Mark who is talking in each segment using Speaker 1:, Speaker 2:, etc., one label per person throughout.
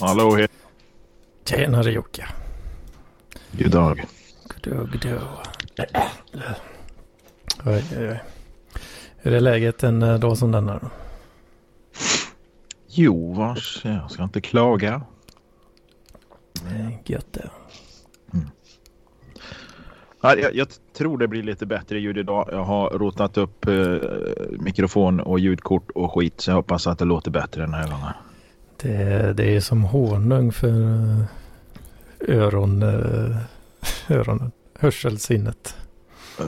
Speaker 1: Hallå, he-
Speaker 2: Tjenare Jocke.
Speaker 1: god dag.
Speaker 2: Goddag, goddag. Oj, oj, oj. Hur är läget en eh, dag som denna då?
Speaker 1: Jo, vars, jag ska inte klaga.
Speaker 2: Eh, Gött det.
Speaker 1: Ja, jag, jag tror det blir lite bättre ljud idag. Jag har rotat upp eh, mikrofon och ljudkort och skit så jag hoppas att det låter bättre den här gången.
Speaker 2: Det, det är som honung för eh, öron, eh, öronen, hörselsinnet.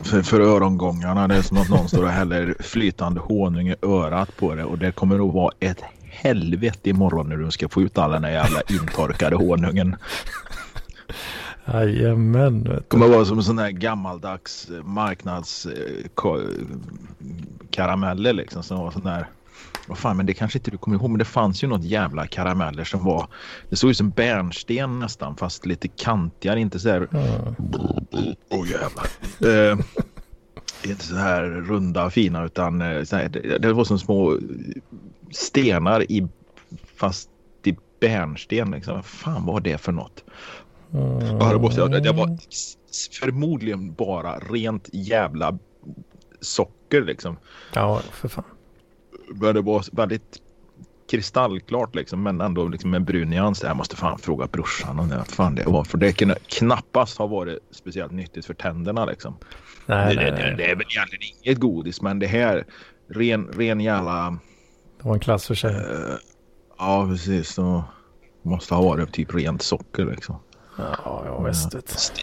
Speaker 1: För, för örongångarna, det är som att någon står och häller flytande honung i örat på det och det kommer nog vara ett helvete imorgon när du ska få ut all den här jävla intorkade honungen.
Speaker 2: Jajamän.
Speaker 1: Det kommer vara som en sån här gammaldags eh, marknads eh, liksom som var sån där. Vad fan, men det kanske inte du kommer ihåg, men det fanns ju något jävla karameller som var. Det såg ut som bärnsten nästan, fast lite kantigare, inte så här. Åh jävlar. Eh, inte så här runda och fina, utan eh, så här, det, det var som små stenar i fast i bärnsten liksom. Vad fan var det för något? Ja, det måste jag. Det var s- förmodligen bara rent jävla socker liksom.
Speaker 2: Ja, för fan.
Speaker 1: Men det var väldigt kristallklart liksom, men ändå liksom en brun nyans. Jag måste fan fråga brorsan om det, fan det var. För det kunde knappast ha varit speciellt nyttigt för tänderna liksom.
Speaker 2: Nej,
Speaker 1: det,
Speaker 2: nej,
Speaker 1: det,
Speaker 2: nej.
Speaker 1: det är väl egentligen inget godis, men det här ren, ren jävla...
Speaker 2: Det var en klass för sig.
Speaker 1: eh, ja, precis. Så måste ha varit typ rent socker liksom.
Speaker 2: Ja, ja visst.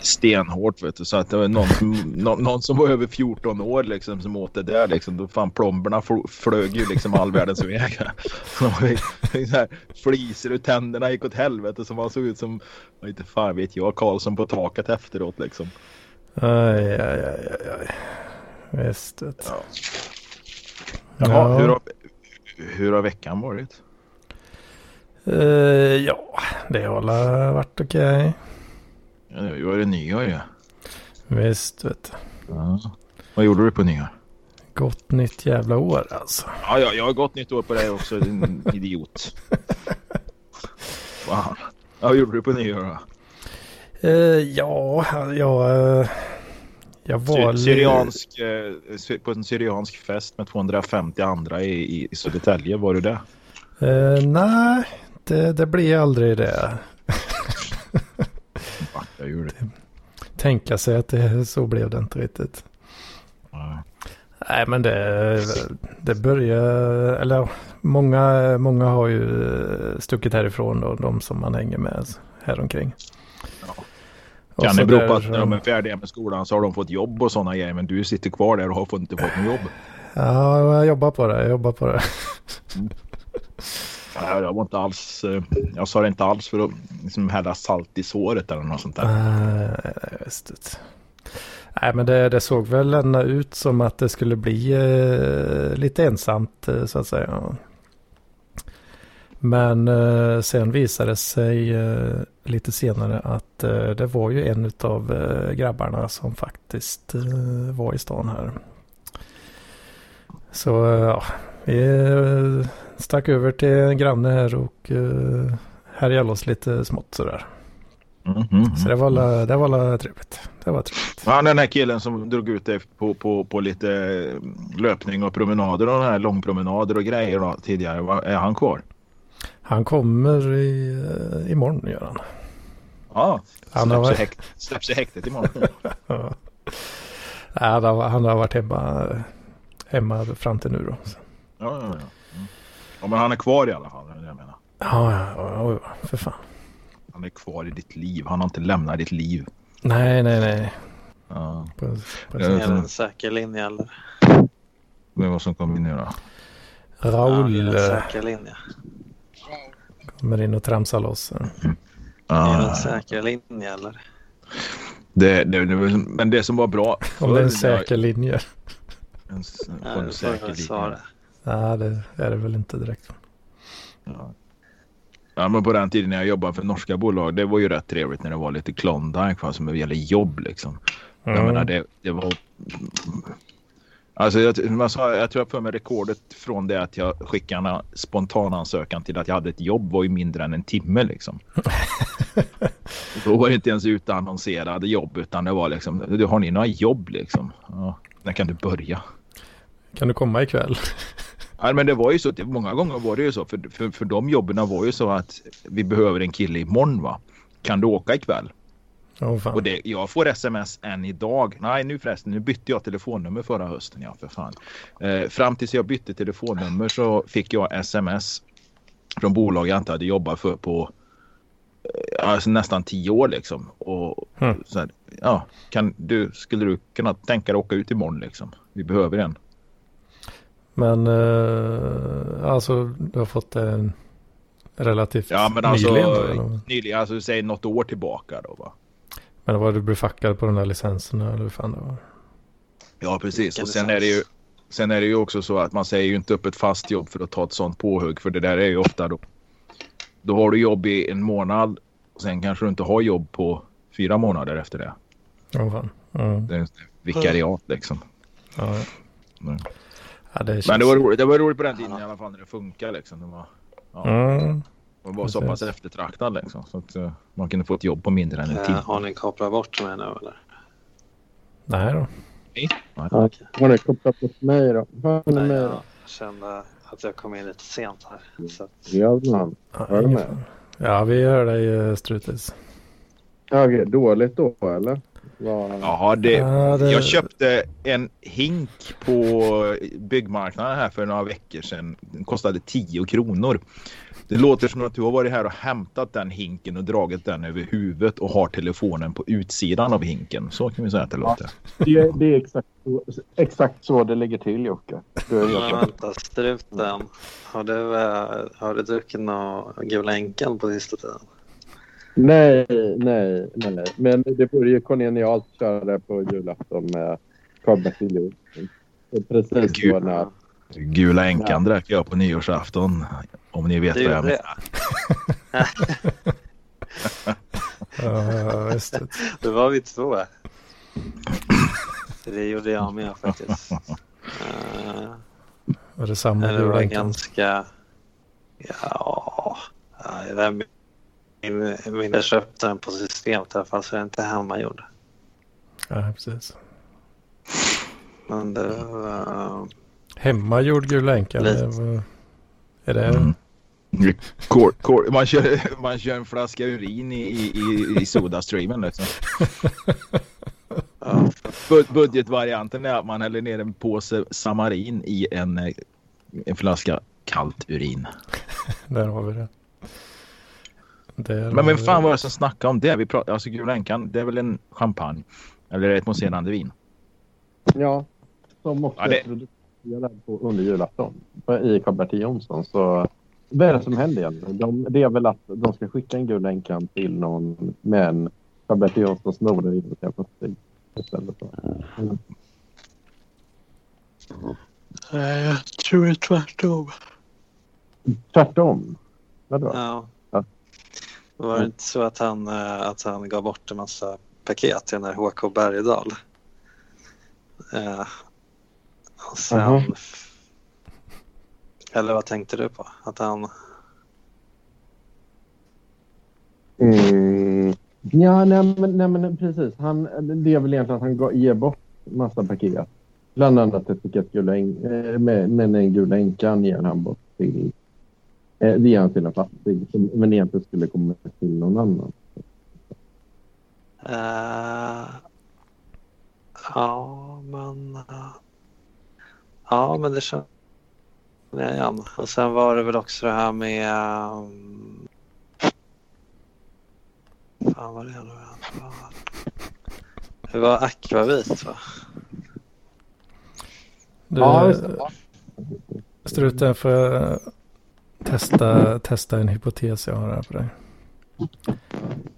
Speaker 1: stenhårt vet du. Så att det var någon, som- någon, någon som var över 14 år liksom som åt det där liksom. Då fan plomberna fl- flög ju liksom all världens väg. Så så Fliser ur tänderna gick åt helvete som man såg ut som, inte fan vet jag, Karlsson på taket efteråt liksom.
Speaker 2: Aj, aj, aj, aj, aj. Visst.
Speaker 1: Ja. Jaha,
Speaker 2: Ja.
Speaker 1: hur, har, hur har veckan varit?
Speaker 2: Eh, ja, det har väl varit okej.
Speaker 1: Ja, Nu var det nyår ju.
Speaker 2: Visst, vet du.
Speaker 1: Ja. Vad gjorde du på nyår?
Speaker 2: Gott nytt jävla år alltså.
Speaker 1: Ja, ja, jag har gått nytt år på dig också, din idiot. Fan. Ja, vad gjorde du på nyår då?
Speaker 2: Eh, ja, jag... eh, jag var...
Speaker 1: Sy- Syriansk, sy- på en syriansk fest med 250 andra i, i, i Södertälje, var du det?
Speaker 2: Eh, nej, det, det blir aldrig det.
Speaker 1: Jag gjorde det.
Speaker 2: Tänka sig att det så blev det inte riktigt.
Speaker 1: Ja.
Speaker 2: Nej, men det, det börjar... Eller många, många har ju stuckit härifrån då, de som man hänger med häromkring.
Speaker 1: Ja.
Speaker 2: Och
Speaker 1: Kan det bero på att när de är färdiga med skolan så har de fått jobb och sådana grejer men du sitter kvar där och har inte fått något jobb?
Speaker 2: Ja, jag jobbar på det. Jag jobbar på det.
Speaker 1: Ja, jag var inte alls, eh, jag sa det inte alls för att liksom hälla salt i såret eller något sånt där.
Speaker 2: Ah, Nej, visst. det. Nej, men det, det såg väl ändå ut som att det skulle bli eh, lite ensamt eh, så att säga. Men eh, sen visade det sig eh, lite senare att eh, det var ju en av grabbarna som faktiskt var i stan här. Så ja, vi stack över till en granne här och eh, härjade loss lite smått sådär.
Speaker 1: Mm, mm,
Speaker 2: Så det var, la- det var la trevligt. Det var trevligt.
Speaker 1: Ja, den här killen som drog ut dig på, på, på lite eh, löpning och promenader och här långpromenader och grejer då, tidigare. Är han kvar?
Speaker 2: Han kommer i, eh, imorgon gör han.
Speaker 1: Ja,
Speaker 2: Han har
Speaker 1: släpps, i
Speaker 2: varit-
Speaker 1: häkt, släpps i häktet imorgon.
Speaker 2: Ja. Han, har, han har varit hemma, hemma fram till nu då.
Speaker 1: Ja, ja, ja. Mm. ja, men han är kvar i alla fall. det är det Jag menar.
Speaker 2: Ja, ja, ja, för fan.
Speaker 1: Han är kvar i ditt liv. Han har inte lämnat ditt liv.
Speaker 2: Nej, nej, nej.
Speaker 1: Ja.
Speaker 2: På, på,
Speaker 1: Ja.
Speaker 3: Är det en säker linje eller?
Speaker 1: Det är vad som kommer in nu då.
Speaker 2: Raoul
Speaker 3: Ja, det en
Speaker 2: eh,
Speaker 3: säker linje.
Speaker 2: kommer in och tramsar loss.
Speaker 3: Är det en säker linje eller?
Speaker 1: det, det, det, men det som var bra.
Speaker 2: Om det är en säker linje.
Speaker 1: En,
Speaker 3: Ja,
Speaker 1: en
Speaker 3: det
Speaker 1: säker linje.
Speaker 2: Nej, det är det väl inte direkt.
Speaker 1: Ja. Ja, men på den tiden när jag jobbade för norska bolag, det var ju rätt trevligt när det var lite Klondike va, som gäller jobb liksom. Jag
Speaker 2: Mm.
Speaker 1: menar det, det var Alltså jag, man sa, jag tror jag för mig rekordet från det att jag skickade en spontan ansökan till att jag hade ett jobb var ju mindre än en timme liksom. Då var det inte ens utannonserade jobb utan det var liksom, du har ni några jobb liksom? Ja, när kan du börja?
Speaker 2: Kan du komma ikväll?
Speaker 1: Ja, men det var ju så, det, många gånger var det ju så, för, för, för de jobben var ju så att vi behöver en kille imorgon va? Kan du åka ikväll?
Speaker 2: Oh.
Speaker 1: Och det, jag får sms än idag. Nej, nu förresten, nu bytte jag telefonnummer förra hösten. Ja, för fan. Eh, fram tills jag bytte telefonnummer så fick jag sms från bolag jag inte hade jobbat för på eh, alltså nästan tio år liksom. Och
Speaker 2: Hmm.
Speaker 1: så här, ja, kan du, skulle du kunna tänka dig åka ut imorgon liksom? Vi behöver en.
Speaker 2: Men eh, alltså du har fått en relativt
Speaker 1: Ja, men alltså
Speaker 2: nyligen
Speaker 1: nyligen, alltså säg något år tillbaka då va?
Speaker 2: Men var du blev fackad på de där licenserna eller hur fan det var?
Speaker 1: Ja, precis. Och sen är det ju Sen är det ju också så att man säger ju inte upp ett fast jobb för att ta ett sånt påhugg. För det där är ju ofta då. Då har du jobb i en månad. Och sen kanske du inte har jobb på fyra månader efter det.
Speaker 2: Oh, fan. Mm.
Speaker 1: Det är en vikariat liksom.
Speaker 2: Ja, ja. Ja, det känns...
Speaker 1: Men det var, roligt, det var roligt på den tiden i alla fall när det funkar liksom. Det var, ja,
Speaker 2: Mm.
Speaker 1: man var så pass eftertraktad liksom. Så att eh, man kunde få ett jobb på mindre än en
Speaker 3: Eh,
Speaker 1: timme.
Speaker 3: har ni kopplat bort mig nu eller?
Speaker 2: Nej då.
Speaker 3: Okej.
Speaker 4: Har ni kopplat bort mig då? Ni
Speaker 3: Nej,
Speaker 4: mig
Speaker 3: jag kände att jag kom in lite sent här. Så att,
Speaker 4: Ja, man.
Speaker 2: Ja,
Speaker 4: Hör du
Speaker 2: fara. Ja, vi hör dig Strutis.
Speaker 4: Okej, dåligt då eller? Vad-
Speaker 1: Jaha, det,
Speaker 2: Ja, det-
Speaker 1: Jag köpte en hink på byggmarknaden här för några veckor sedan. Den kostade 10 kronor. Det låter som att du har varit här och hämtat den hinken och dragit den över huvudet och har telefonen på utsidan av hinken. Så kan vi säga att det låter.
Speaker 4: Det, det är exakt så, exakt så det ligger till Jocke. Är
Speaker 3: men vänta, struten. Har du, eh, har du druckit någon Gula Änkan på sista tiden?
Speaker 4: Nej, nej, nej. Men det vore ju genialt att köra det på julafton med är Precis så när...
Speaker 1: Gula änkan drack jag på nyårsafton. Om ni vet
Speaker 3: Det
Speaker 1: vad jag menar.
Speaker 2: Ja, just det.
Speaker 3: Då var vi två. Det gjorde jag med faktiskt. Eh,
Speaker 2: Var det samma
Speaker 3: det var ganska... Ja... ja, det där min, min, jag köpte den på systemet i alla fall så jag är inte hemmagjord.
Speaker 2: Ja, precis.
Speaker 3: Men det var...
Speaker 2: Hemmagjord julänka.
Speaker 3: Lite.
Speaker 2: det var- Är det...
Speaker 1: Mm. Kor, kor, man, kör, man kör en flaska urin i, i, i, Sodastreamen. Liksom.
Speaker 3: Ja,
Speaker 1: Bud- Budgetvarianten är att man häller ner en påse samarin i en, eh, en flaska kallt urin.
Speaker 2: Där har vi det. Har
Speaker 1: Men vem fan var det som snackade om det? Vi pratar, alltså Gula Änkan, det är väl en champagne? Eller är ett mousserande vin?
Speaker 4: Ja, som också
Speaker 1: Ja, det-
Speaker 4: är producerad på under julafton i Karl-Bertil Jonsson. Så vad är det som händer egentligen? De, det är väl att de ska skicka en gul änkan till någon, men Karl-Bertil Jonsson snor den in sig istället. för- Mm.
Speaker 3: Jag tror det är tvärtom.
Speaker 4: Tvärtom. Vadå?
Speaker 3: Ja. Var det inte så att han, eh, att han gav bort en massa paket till den här HK Bergdahl? Eh, och sen...
Speaker 4: Jaha.
Speaker 3: Eller vad tänkte du på? Att han...
Speaker 4: Mm. Ja, nej men, nej men precis. Han, det är väl egentligen att han ger bort massa paket. Bland annat ett paket gula eh, med, med den gula änkan ger han bort till... Eh, det ger han till en fattig som men egentligen skulle komma till någon annan.
Speaker 3: eh, ja, men... eh, ja, men det känner jag igen. Och sen var det väl också det här med... Um, fan vad det är nu Det var akvavit va?
Speaker 2: Du,
Speaker 4: Ja, just det.
Speaker 2: Struten, får jag testa, testa en hypotes jag har här på dig?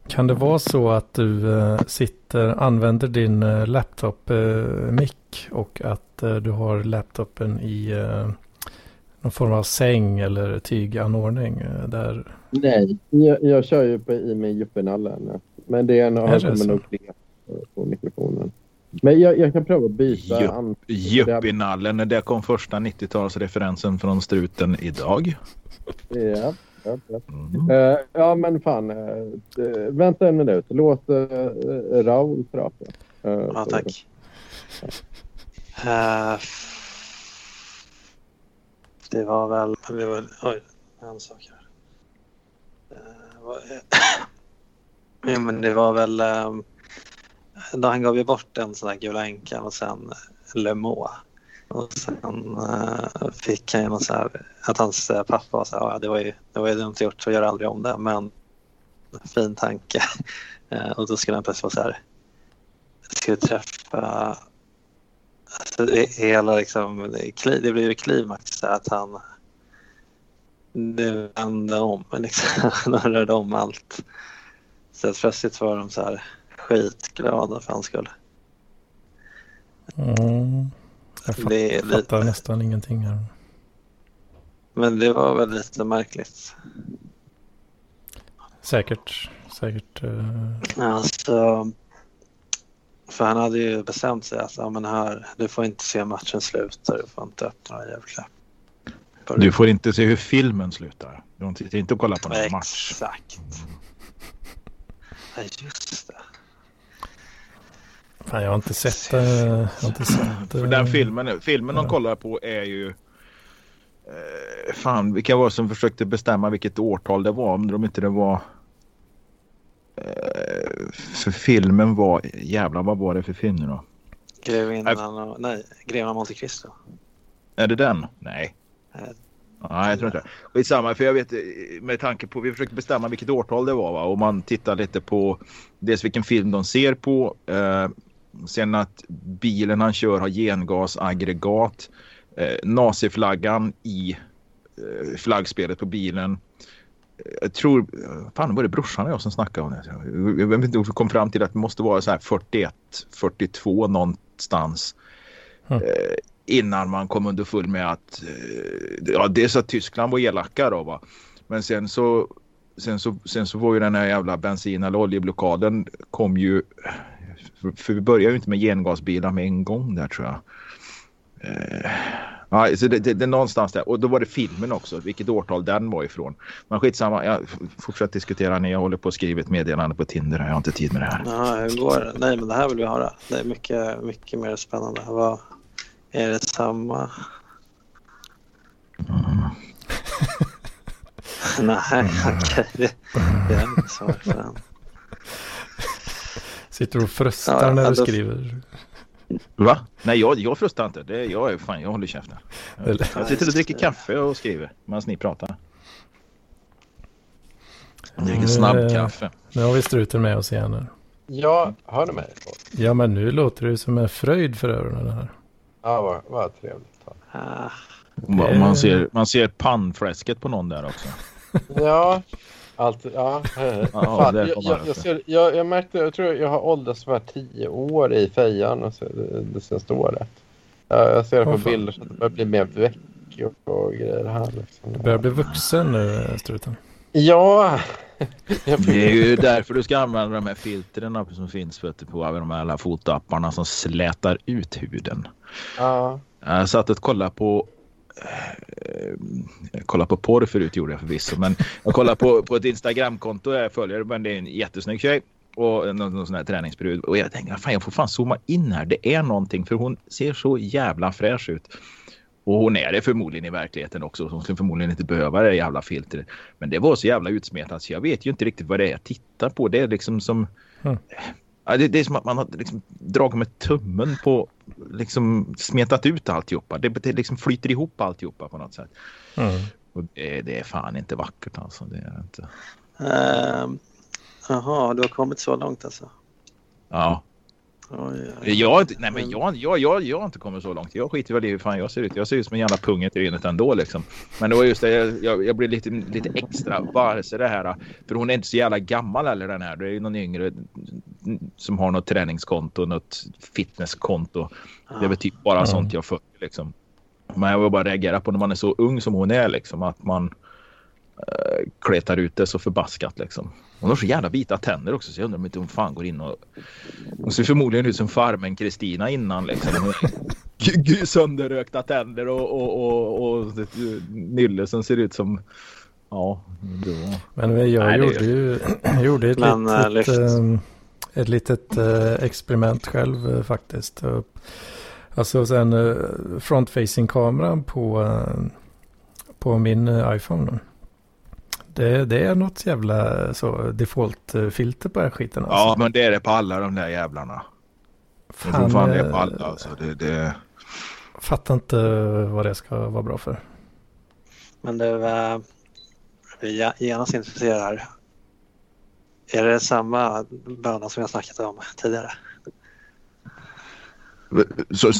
Speaker 2: Kan det vara så att du eh, sitter, använder din eh, laptop eh, mick och att du har laptopen i någon form av säng eller tyganordning där?
Speaker 4: Nej, jag, jag kör ju på, i min Juppinalle. Men det är en, kommer nog klinga på, på mikrofonen.
Speaker 5: Men jag, jag kan pröva att byta.
Speaker 1: Juppinallen, det kom första 90-talsreferensen från struten idag.
Speaker 5: Ja, ja, ja.
Speaker 1: Mm.
Speaker 5: Eh, ja, men fan. eh, eh, vänta en minut. Låt uh, Raul prata. Eh,
Speaker 3: Ja, tack. Eh, det var väl... Det var, oj, en sak här. Eh, ja, men det var väl... Um, då han gav ju bort en sån där gula änkan och sen Le Mans. Och sen eh, fick han ju någon så här, att hans eh, pappa var så här, ja det var ju, det var ju dumt gjort så gör aldrig om det men fin tanke. Eh, och då skulle han plötsligt vara så här, skulle träffa alltså, det, hela liksom, det, det blev ju klimax så att han det vände om liksom, han rörde om allt. Så att plötsligt var de så här skitglada för hans skull.
Speaker 2: Mm. Jag fatt,
Speaker 3: Det är
Speaker 2: fattar
Speaker 3: lite,
Speaker 2: nästan ingenting här.
Speaker 3: men det var väl lite märkligt.
Speaker 2: Säkert, säkert. eh,
Speaker 3: Alltså, för han hade ju bestämt sig att ja, men här, du får inte se matchen sluta, du får inte öppna julklapp.
Speaker 1: Du får inte se hur filmen slutar. Du sitter inte och kollar på någon match.
Speaker 3: Exakt. Ja, just det.
Speaker 2: Fan, jag har inte sett... eh, jag har inte sett
Speaker 1: För
Speaker 2: eh,
Speaker 1: den filmen, filmen de kollar på är ju... Eh, fan, vilka var det som försökte bestämma vilket årtal det var? Om de inte det var... Eh, för filmen var... Jävlar, vad var det för film nu då?
Speaker 3: Grevinnan och... Nej, Greven av Monte Cristo.
Speaker 1: Är det den? Nej.
Speaker 3: Eh,
Speaker 1: Nej, jag tror inte det. Skitsamma, för jag vet eh, med tanke på... Vi försökte bestämma vilket årtal det var va? Och man tittar lite på dels vilken film de ser på. Sen att bilen han kör har gengasaggregat. Eh, naziflaggan i eh, flaggspelet på bilen. Jag tror, fan var det brorsan och jag som snackade om det. Jag vet inte, vi kom fram till att det måste vara så här 41, 42 någonstans.
Speaker 2: Mm.
Speaker 1: Eh, innan man kom underfull med att eh, ja, dels att Tyskland var elaka då va. Men sen så sen så, sen så var ju den här jävla bensin eller oljeblockaden kom ju för, vi började ju inte med gengasbilar med en gång där tror jag. Eh, ja, så det, det, det är någonstans där. Och då var det filmen också, vilket årtal den var ifrån. Men skitsamma, jag fortsätt diskutera när jag håller på att skriva ett meddelande på Tinder. Jag har inte tid med det här.
Speaker 3: Hur går det? Nej, men det här vill vi höra. Det är mycket, mycket mer spännande. Vad, är det samma? Nej, okej. Det, det är inte svar för den.
Speaker 2: Sitter du och fröstar
Speaker 3: Ja,
Speaker 2: när du
Speaker 3: då-
Speaker 2: skriver?
Speaker 1: Va? Nej, jag, jag frustar inte. Det, jag är fan, jag håller käften. Jag sitter och dricker kaffe och skriver medan ni pratar. Jag dricker
Speaker 2: Mm,
Speaker 1: snabbkaffe.
Speaker 2: Nu har vi struten med oss igen. Här.
Speaker 5: Ja, hör ni mig?
Speaker 2: Ja, men nu låter det som en fröjd för öronen här.
Speaker 5: Ja, vad, vad trevligt.
Speaker 3: Ah,
Speaker 1: Man, man, ser, man ser pannfläsket på någon där också.
Speaker 5: Ja, allt, ja. Fan, jag, jag, jag, ser, jag, jag märkte, jag tror jag har åldrats för tio år i fejan och så, det, det senaste året. Ja, jag ser det på
Speaker 2: fan.
Speaker 5: bilder så att det börjar bli mer väck och, och grejer här. Liksom.
Speaker 2: Du börjar bli vuxen nu, struten.
Speaker 5: Ja!
Speaker 1: Det är ju därför du ska använda de här filtren som finns vet du, på de här alla fotoapparna som slätar ut huden.
Speaker 5: ja.
Speaker 1: Jag satt och kollade på jag kollade på porr förut gjorde jag förvisso men jag kollade på, på ett Instagramkonto jag följer men det är en jättesnygg tjej och någon, någon sån här träningsbrud och jag tänkte fan jag får fan zooma in här det är någonting för hon ser så jävla fräsch ut och hon är det förmodligen i verkligheten också. Hon skulle förmodligen inte behöva det jävla filtret. Men det var så jävla utsmetat så jag vet ju inte riktigt vad det är jag tittar på. Det är liksom som...
Speaker 2: Mm.
Speaker 1: Ja, det, det är som att man har liksom dragit med tummen på... Liksom smetat ut alltihopa. Det, det liksom flyter ihop alltihopa på något sätt.
Speaker 2: Mm.
Speaker 1: Och det, det är fan inte vackert alltså. Det är inte.
Speaker 3: ehm, Jaha, du har kommit så långt alltså?
Speaker 1: Ja.
Speaker 3: Oj, oj.
Speaker 1: Jag, nej, men jag, jag, jag, jag har inte kommit så långt. Jag skiter väl i hur fan jag ser ut. Jag ser ut som en jävla pung i trynet ändå liksom. Men det var just det, jag, jag, jag blev lite, lite extra varse det här. För hon är inte så jävla gammal heller den här. Det är ju någon yngre som har något träningskonto, något fitnesskonto. Det är väl typ bara
Speaker 2: Ja.
Speaker 1: sånt jag följer liksom. Men jag vill bara reagera på när man är så ung som hon är liksom. Att man... uh, kletar ut det så förbaskat liksom. Hon har så jävla vita tänder också så jag undrar om inte hon fan går in och... Hon ser förmodligen ut som farmen Kristina innan liksom. Sönderrökta tänder och, och, och, och nylle som ser ut som... Ja,
Speaker 2: då. Men jag Nej, gjorde ju gjorde ett Men, litet, äh, ett litet äh, experiment själv äh, faktiskt. Alltså sen front-facing kameran på, på min iPhone. Det, det är något jävla så default-filter på den här skiten.
Speaker 1: Alltså. Ja, men det är det på alla de där jävlarna. Fan, jag fan det är på alla. Alltså. Det, det...
Speaker 2: Fattar inte vad det ska vara bra för.
Speaker 3: Men du, äh, vi är genast intresserade här. Är det samma bana som jag snackat om tidigare?
Speaker 1: Så,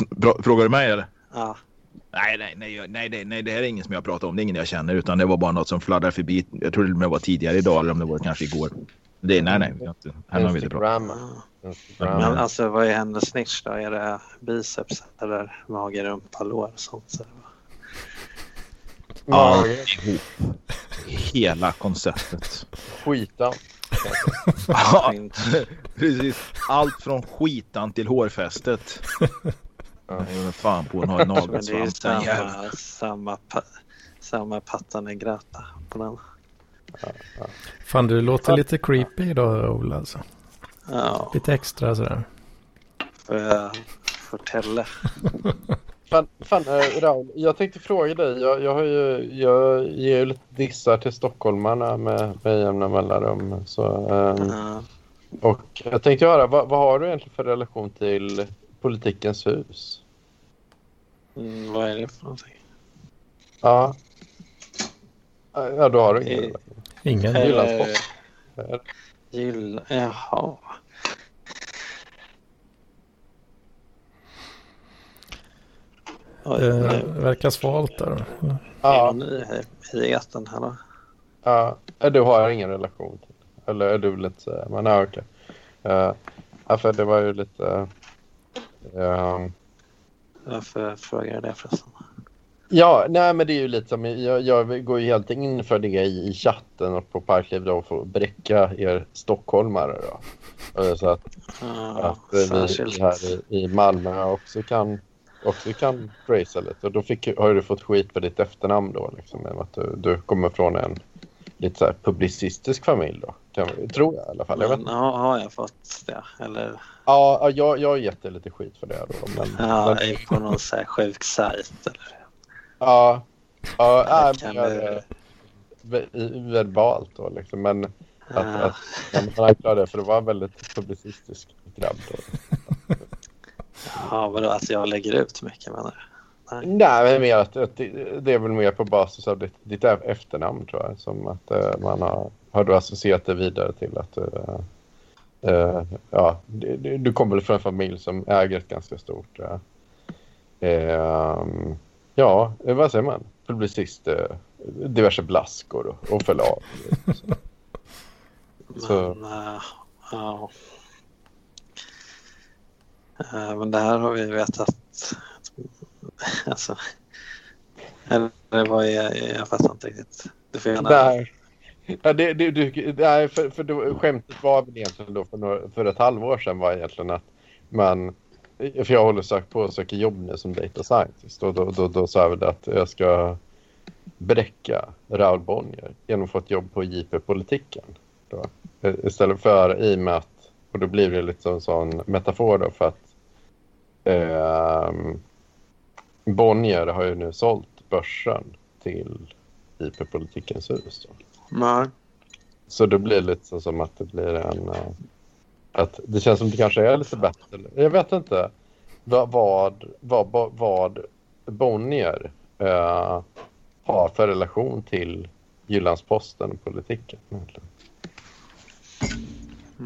Speaker 1: frågar du mig eller?
Speaker 3: Ja.
Speaker 1: Nej, nej, nej, nej, nej, nej, det här är ingen som jag pratar om. Det är ingen jag känner utan det var bara något som fladdrar förbi. Jag tror det var tidigare idag eller om det var kanske igår. Det, nej, nej. Inte, här har vi inte pratat.
Speaker 3: Men alltså vad är hennes snitch då? Är det biceps eller mage, rumpa, lår och sånt? Så
Speaker 1: Ja, ihop. Hela konceptet.
Speaker 4: Skitan.
Speaker 1: ja, precis. Allt från skitan till hårfästet. Ja, fan på att ha en nagelsvamp.
Speaker 3: Det är samma, samma, pa, samma pattern gröta på den.
Speaker 2: Ja, ja. Fan, du låter lite creepy idag, Ola. Alltså.
Speaker 3: Ja.
Speaker 2: Lite extra sådär.
Speaker 3: Får jag fortälla?
Speaker 4: fan, fan äh, Raul, jag tänkte fråga dig. Jag, jag, har ju, jag ger ju lite dissar till stockholmarna med, med jämna mellanrum. Så, ähm, uh. Och jag tänkte höra, vad, vad har du egentligen för relation till Politikens hus.
Speaker 3: Mm, vad är det för någonting?
Speaker 4: Ja. Ja, då har du ingen. I,
Speaker 2: ingen.
Speaker 3: Jyllandspost. Gyll... Jaha.
Speaker 2: det verkar svalt där.
Speaker 3: Ja. Är nyheten här då?
Speaker 4: Ja, du har ingen relation till. Eller är du vill inte säga. Men ja, okej. Okay. Ja, för det var ju lite...
Speaker 3: Um, Varför frågar jag det förresten?
Speaker 4: Ja, nej men det är ju lite som, jag, jag går ju helt in för det i, i chatten och på Parkliv då för att bräcka er stockholmare då. Så att,
Speaker 3: ja,
Speaker 4: att eh, vi här i, i Malmö också kan, också kan racea lite. Och då fick, har du fått skit på ditt efternamn då liksom, att du, du kommer från en lite så publicistisk familj då. Kan, tror jag i alla fall. Jag vet.
Speaker 3: Ja, har jag fått det? Eller?
Speaker 4: Ja, jag, jag gett lite skit för det. Då,
Speaker 3: men, ja, men... på någon så här sjuk sajt eller?
Speaker 4: Ja, ja äh, kan du... verbalt då liksom. Men ja. att, att, att man anklagar det för det var en väldigt publicistisk grabb. Då.
Speaker 3: Ja, vadå? Alltså jag lägger ut mycket menar du?
Speaker 4: Nej, Nej mer att, att det, det är väl mer på basis av ditt, ditt efternamn tror jag. Som att uh, man har, har du associerat det vidare till att uh, uh, ja, du, du kommer väl från en familj som äger ett ganska stort ehm, ja, vad säger man? Publicist, diverse blaskor och, och förlag.
Speaker 3: Så. Men, ja. men det här har vi vetat alltså. Eller vad är jag fattar inte riktigt. Du får gärna...
Speaker 4: Nej. Ja, det, det, du, nej, för, för då, skämtet var väl egentligen då för, några, för ett halvår sedan var egentligen att man för jag håller sökt på och söker jobb nu som data scientist och då, då, då sa jag väl att jag ska bräcka Raoul Bonnier genom att få ett jobb på JP-politiken. Då. Istället för i och med att, och då blir det lite som en sån metafor då för att eh, Bonnier har ju nu sålt börsen till IP-politikens hus. Då.
Speaker 3: Nej.
Speaker 4: Så det blir lite som att det blir en... Uh, att det känns som det kanske är lite bättre. Jag vet inte vad, vad, vad, vad Bonnier uh, har för relation till Jyllandsposten och politiken. Mm.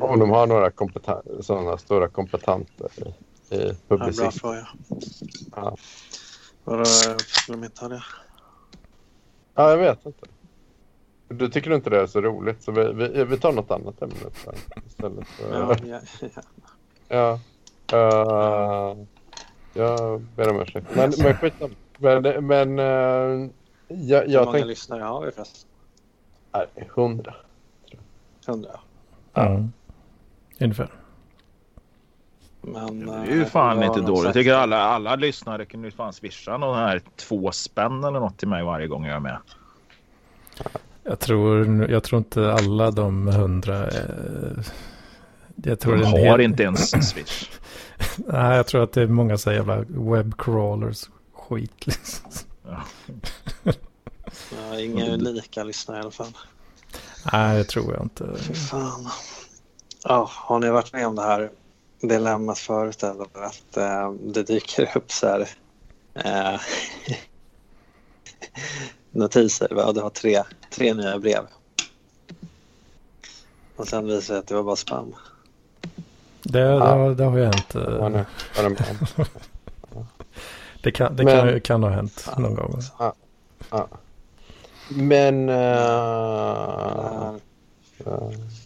Speaker 4: Om de har några sådana stora kompetenter i, i publicism. Ja, bra fråga.
Speaker 3: Ja. Varför skulle de inte ha det?
Speaker 4: Ja, jag vet inte. Du tycker inte det är så roligt så vi, vi, vi tar något annat ämne istället.
Speaker 3: Ja, ja,
Speaker 4: ja. ja. Uh, jag ber om ursäkt. Men, men skitsamma. Men, men uh, jag, jag
Speaker 3: Hur många
Speaker 4: tänk...
Speaker 3: lyssnare har vi förresten?
Speaker 5: Nej, 100.
Speaker 3: 100.
Speaker 2: Ja. Ungefär.
Speaker 3: Men,
Speaker 1: Det är ju
Speaker 3: eh,
Speaker 1: fan inte dåligt. Jag tycker alla, alla lyssnare kunde ju fan swisha någon här två spänn eller något till mig varje gång jag är med.
Speaker 2: Jag tror, jag tror inte alla de hundra... Eh, jag tror
Speaker 1: De har
Speaker 2: hel-
Speaker 1: inte ens swish.
Speaker 2: Nej, jag tror att det är många så jävla webbcrawlers skit liksom.
Speaker 1: Ja.
Speaker 3: Ja, inga unika lyssnare i alla fall.
Speaker 2: Nej, det tror jag inte.
Speaker 3: Fy fan. Ja, har ni varit med om det här dilemmat förut eller att eh, det dyker upp så här eh, notiser? Ja, du har tre, tre nya brev. Och sen visar det sig att det var bara spam.
Speaker 2: Det, det, har, det har ju hänt. eh,
Speaker 5: det, var det
Speaker 2: kan, det
Speaker 5: Men-
Speaker 2: kan, kan ha hänt någon gång.
Speaker 5: Ja. Men... Uh,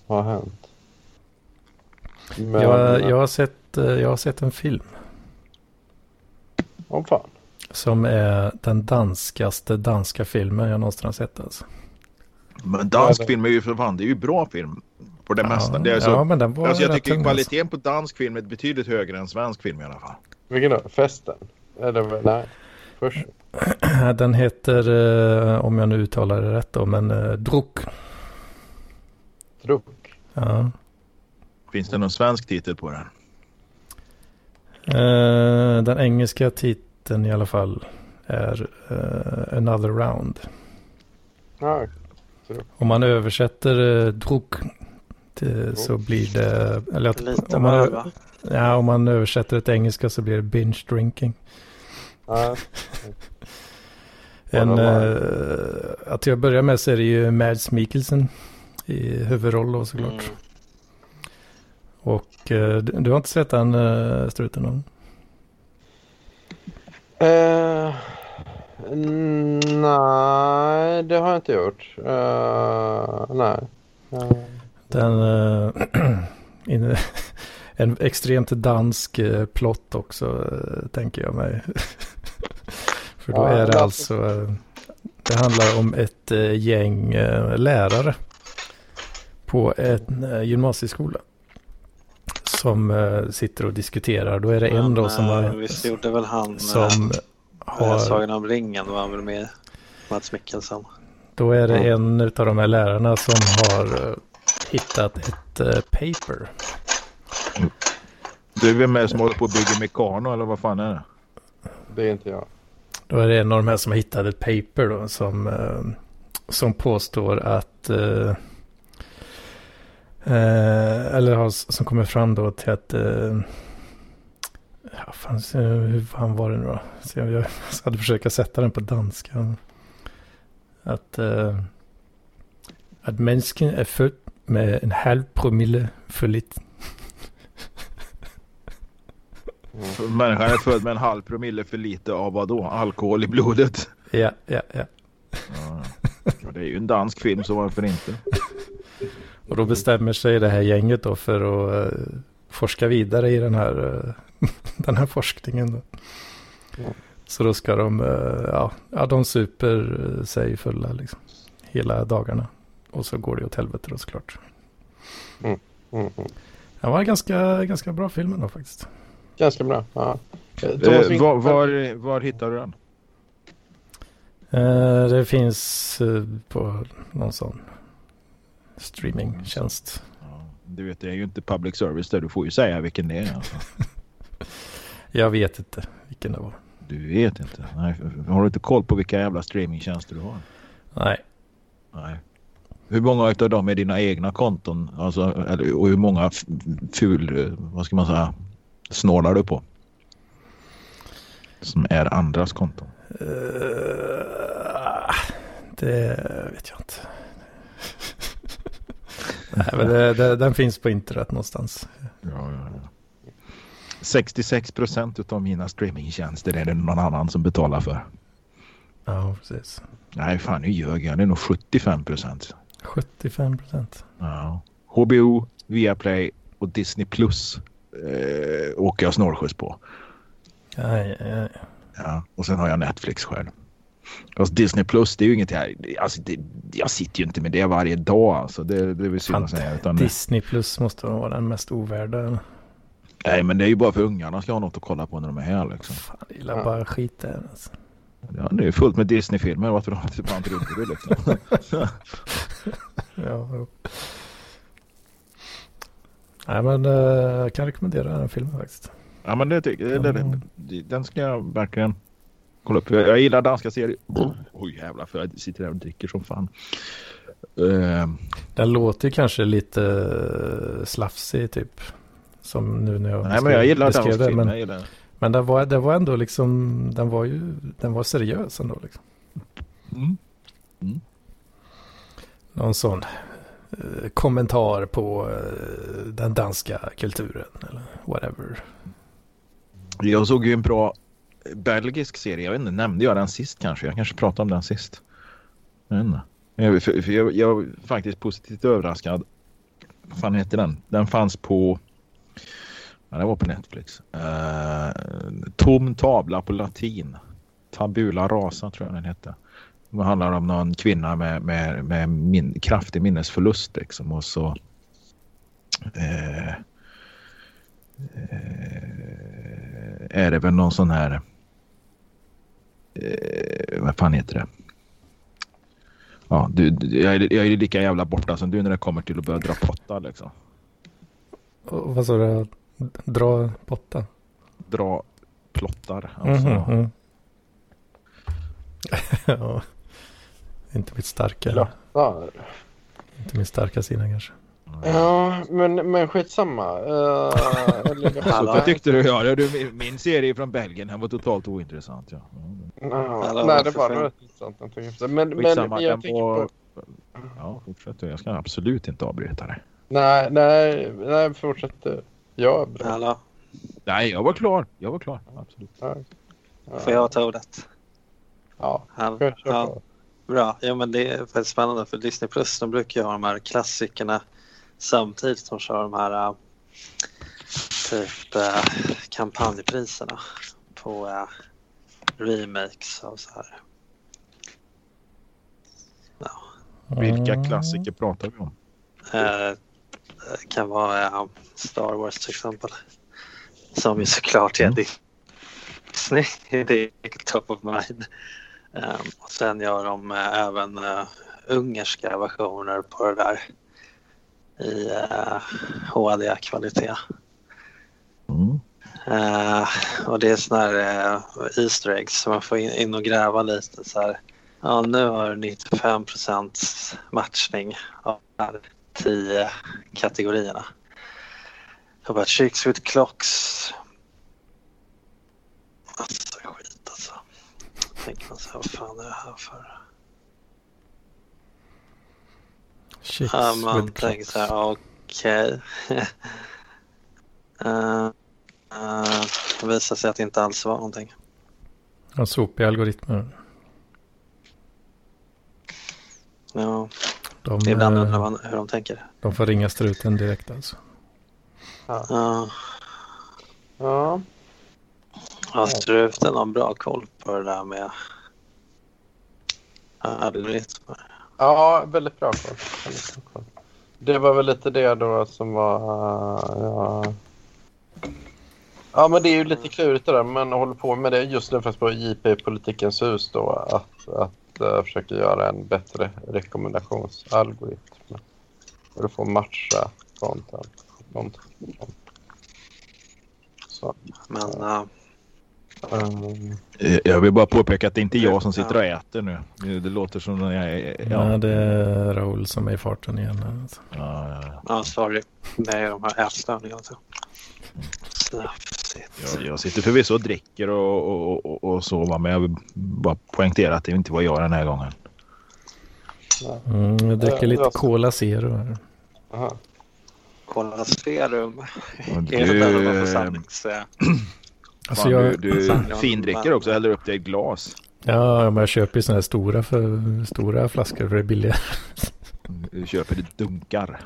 Speaker 5: vad har hänt? Men,
Speaker 2: Jag, jag, har sett, jag har sett en film
Speaker 5: Åh fan.
Speaker 2: Som är den danskaste danska filmen jag någonsin har sett. Alltså.
Speaker 1: Men dansk film är ju för fan, det är ju bra film. På det mesta. Det är så,
Speaker 2: ja, men den var
Speaker 1: alltså jag tycker
Speaker 2: tung,
Speaker 1: kvaliteten på dansk film är betydligt högre än svensk film i alla fall.
Speaker 5: Vilken då? Festen? Eller nej. Först.
Speaker 2: Alltså. Den heter, eh, om jag nu uttalar det rätt då, men uh, Druck.
Speaker 5: Druck.
Speaker 2: Ja.
Speaker 1: Finns det någon svensk titel på den?
Speaker 2: Eh, den engelska titeln i alla fall är eh, Another Round.
Speaker 5: Ja.
Speaker 2: Om man översätter uh, Druck till, så blir det... Eller att,
Speaker 3: lite
Speaker 2: om, man,
Speaker 3: va?
Speaker 2: ja, om man översätter det till engelska så blir det binge drinking.
Speaker 5: Ja.
Speaker 2: En, eh, att jag börjar med så är det ju Mads Mikkelsen i huvudroll då såklart.
Speaker 3: Mm.
Speaker 2: Och du, du har inte sett den uh, struten?
Speaker 5: Eh, nej, det har jag inte gjort. Eh, nej. Eh,
Speaker 2: Den... in, en extremt dansk uh, plott också, tänker jag mig. För då är det alltså... det handlar om ett gäng lärare på en uh, gymnasieskola. Som eh, sitter och diskuterar. Då är det en då som
Speaker 3: Men, eh,
Speaker 2: har...
Speaker 3: Visst gjorde väl han
Speaker 2: Som
Speaker 3: eh,
Speaker 2: har...
Speaker 3: Sagan om ringen då var han väl med Mats Mikkelsen.
Speaker 2: Då är det
Speaker 5: Ja.
Speaker 2: en av de här lärarna som har eh, hittat ett eh, paper.
Speaker 1: Du är väl med som håller på att bygga Mekano eller vad fan är det?
Speaker 5: det är inte jag.
Speaker 2: Då är det en av de här som har hittat ett paper då, som, eh, som påstår att eh, eller har, som kommer fram då till att eh, ja, fan, hur fan var det nu då? Så jag, jag hade försökt sätta den på danska. Att, eh, att människan är född med en halv promille för lite.
Speaker 1: Människan är född med en halv promille för lite av vad då? Alkohol i blodet.
Speaker 2: Ja, ja, ja.
Speaker 1: Ja. Ja, det är ju en dansk film så varför inte?
Speaker 2: Och då bestämmer sig det här gänget då för att eh, forska vidare i den här, eh, den här forskningen. Då.
Speaker 5: Ja.
Speaker 2: Så då ska de, eh, ja, ja, de super sig fulla liksom. Hela dagarna. Och så går det åt helvete då såklart.
Speaker 5: Mm, mm.
Speaker 2: Det var en ganska, ganska bra film ändå faktiskt.
Speaker 5: Ganska bra. Ja. Eh,
Speaker 1: var, var, var hittar du den?
Speaker 2: Eh, det finns på någon sån streamingtjänst.
Speaker 1: Ja, du vet det är ju inte public service där. Du får ju säga vilken det är. Alltså.
Speaker 2: Jag vet inte vilken det var.
Speaker 1: Du vet inte. Nej, har du inte koll på vilka jävla streamingtjänster du har?
Speaker 2: Nej,
Speaker 1: Nej. Hur många av dem är dina egna konton? Alltså, eller, och hur många ful, eh, vad ska man säga, snålar du på? Som är andras konton.
Speaker 2: Eh, det vet jag inte. Nej, men det, det, den finns på internet någonstans.
Speaker 1: Ja, ja, ja. 66 procent av mina streamingtjänster är det någon annan som betalar för.
Speaker 2: Ja, precis.
Speaker 1: Nej, fan nu ljög jag. Det är nog 75 procent.
Speaker 2: 75 procent.
Speaker 1: Ja. HBO, Viaplay och Disney Plus eh, åker jag snålskjuts på.
Speaker 2: Ja, ja, ja.
Speaker 1: Ja. Och sen har jag Netflix själv. Alltså Disney Plus, det är ju inget här. Alltså, det, jag sitter ju inte med det varje dag. Alltså, det, det är väl synd att säga. Utan,
Speaker 2: Disney Plus måste vara den mest ovärda.
Speaker 1: nej, men det är ju bara för ungarna ska ha något att kolla på när de är här. Liksom.
Speaker 2: Fan, jag gillar
Speaker 5: Ja.
Speaker 2: bara skit där. Alltså.
Speaker 1: Ja, det är ju fullt med Disney-filmer. Varför har inte du liksom?
Speaker 2: Ja, jo. Nej, men eh, jag kan rekommendera den filmen faktiskt.
Speaker 1: Ja, men det tycker jag. Det, det, det, den ska jag verkligen kolla upp. Jag, jag gillar danska serier. Oj jävlar, för jag sitter där och dricker som fan. Eh,
Speaker 2: Den låter kanske lite eh, slafsig typ. Som nu när jag
Speaker 1: nej, men jag gillar dansk
Speaker 2: det. Men,
Speaker 1: Jag gillar.
Speaker 2: men den, var, den var ändå liksom, den var ju, den var seriös ändå liksom.
Speaker 1: Mm.
Speaker 2: Någon sån eh, kommentar på eh, den danska kulturen eller whatever.
Speaker 1: Jag såg ju en bra belgisk serie. Jag vet inte, nämnde jag den sist kanske? Jag kanske pratade om den sist. Jag vet inte. Jag, för, för jag, jag var faktiskt positivt överraskad. Vad fan heter den? Den fanns på... Ja, den var på Netflix. Uh, Tom tavla på latin. Tabula rasa tror jag den hette. Det handlar om någon kvinna med, med, med min, kraftig minnesförlust liksom. Och så... eh, eh, är det väl någon sån här... Eh, vad fan heter det? Ja, du, du, jag, är, jag är lika jävla borta som du när det kommer till att börja dra pottar liksom.
Speaker 2: Och vad sa du? Dra potta?
Speaker 1: Dra plottar. Alltså.
Speaker 2: Mm. ja. Inte mitt starka,
Speaker 5: Klottar.
Speaker 2: inte mitt starka sinne kanske.
Speaker 5: Ja, men, men skitsamma. Uh?
Speaker 1: Vad tyckte du? Ja, du, min- serie från Belgien den var totalt ointressant. Ja.
Speaker 5: Ja,
Speaker 3: Eller
Speaker 5: nej, det var rätt intressant. jag. Men, men jag
Speaker 1: den
Speaker 5: tänker på...
Speaker 1: Ja, fortsätt du. Jag ska absolut inte avbryta dig.
Speaker 5: Nej, nej, nej, fortsätt du. Ja, bra.
Speaker 3: Hallå,
Speaker 1: Nej, jag var klar. Jag var klar. Absolut.
Speaker 5: Ja.
Speaker 3: får jag ta ordet?
Speaker 5: Ja,
Speaker 3: Ja, bra. Ja, men det är väldigt spännande för Disney Plus de brukar ju ha de här klassikerna samtidigt som de kör de här äh, typ äh, kampanjpriserna på äh, remakes av så här.
Speaker 1: Vilka
Speaker 2: Mm.
Speaker 1: klassiker pratar vi om?
Speaker 3: Eh, det kan vara Star Wars till exempel. Som ju såklart är
Speaker 1: Mm.
Speaker 3: Disney. Det är top of mind. Eh, och sen gör de även eh, ungerska versioner på det där i eh, HD-kvalitet.
Speaker 1: Mm.
Speaker 3: Eh, och det är sådana här eh, Easter eggs så man får in, in och gräva lite så här. Ja, nu har du 95% matchning av de här tio kategorierna. Jag bara chicks with clocks. Massa skit alltså. Tänker man så här, vad fan är det här för?
Speaker 2: Chicks
Speaker 3: Ja, man
Speaker 2: with
Speaker 3: tänker så här, okej. Eh, eh, det visar sig att det inte alls var någonting.
Speaker 2: Ja, sopiga algoritmer.
Speaker 3: Ja,
Speaker 2: De,
Speaker 3: ibland
Speaker 2: eh,
Speaker 3: undrar man hur de tänker.
Speaker 2: de får ringa struten direkt alltså.
Speaker 3: Ja,
Speaker 5: Ja,
Speaker 3: har struten någon bra koll på det där med algoritmer?
Speaker 5: Ja väldigt bra koll. Det var väl lite det då som var... Eh, ja, ja men det är ju lite klurigt det där. Men håller på med det just nu fast på JP Politikens hus då. Att, att uh, försöka göra en bättre rekommendationsalgoritm. Och du får matcha content. content. Så.
Speaker 3: Men Uh...
Speaker 5: Um,
Speaker 1: Eh, Jag vill bara påpeka att det inte är jag som sitter och äter nu. Det- låter som när jag är...
Speaker 2: Ja.
Speaker 1: Ja,
Speaker 2: det är Raoul som är i farten igen. Alltså.
Speaker 1: ja, ja, ja.
Speaker 3: ja, sorry. Det är de här ätstörningarna.
Speaker 1: Jag, jag sitter förvisso och dricker och, och, och, och så, va, men jag vill bara poängtera att det inte var jag den här gången.
Speaker 2: Mm, jag dricker lite Cola Zero här.
Speaker 5: aha.
Speaker 3: Serum.
Speaker 1: Och
Speaker 3: Är det där man får
Speaker 1: Du,
Speaker 3: sannings... eh,
Speaker 2: Alltså
Speaker 1: fan,
Speaker 2: jag,
Speaker 1: du, du findricker också, häller upp det i ett glas.
Speaker 2: ja, men jag köper ju sådana här stora, för, stora flaskor för det är billigare.
Speaker 1: Du köper det dunkar.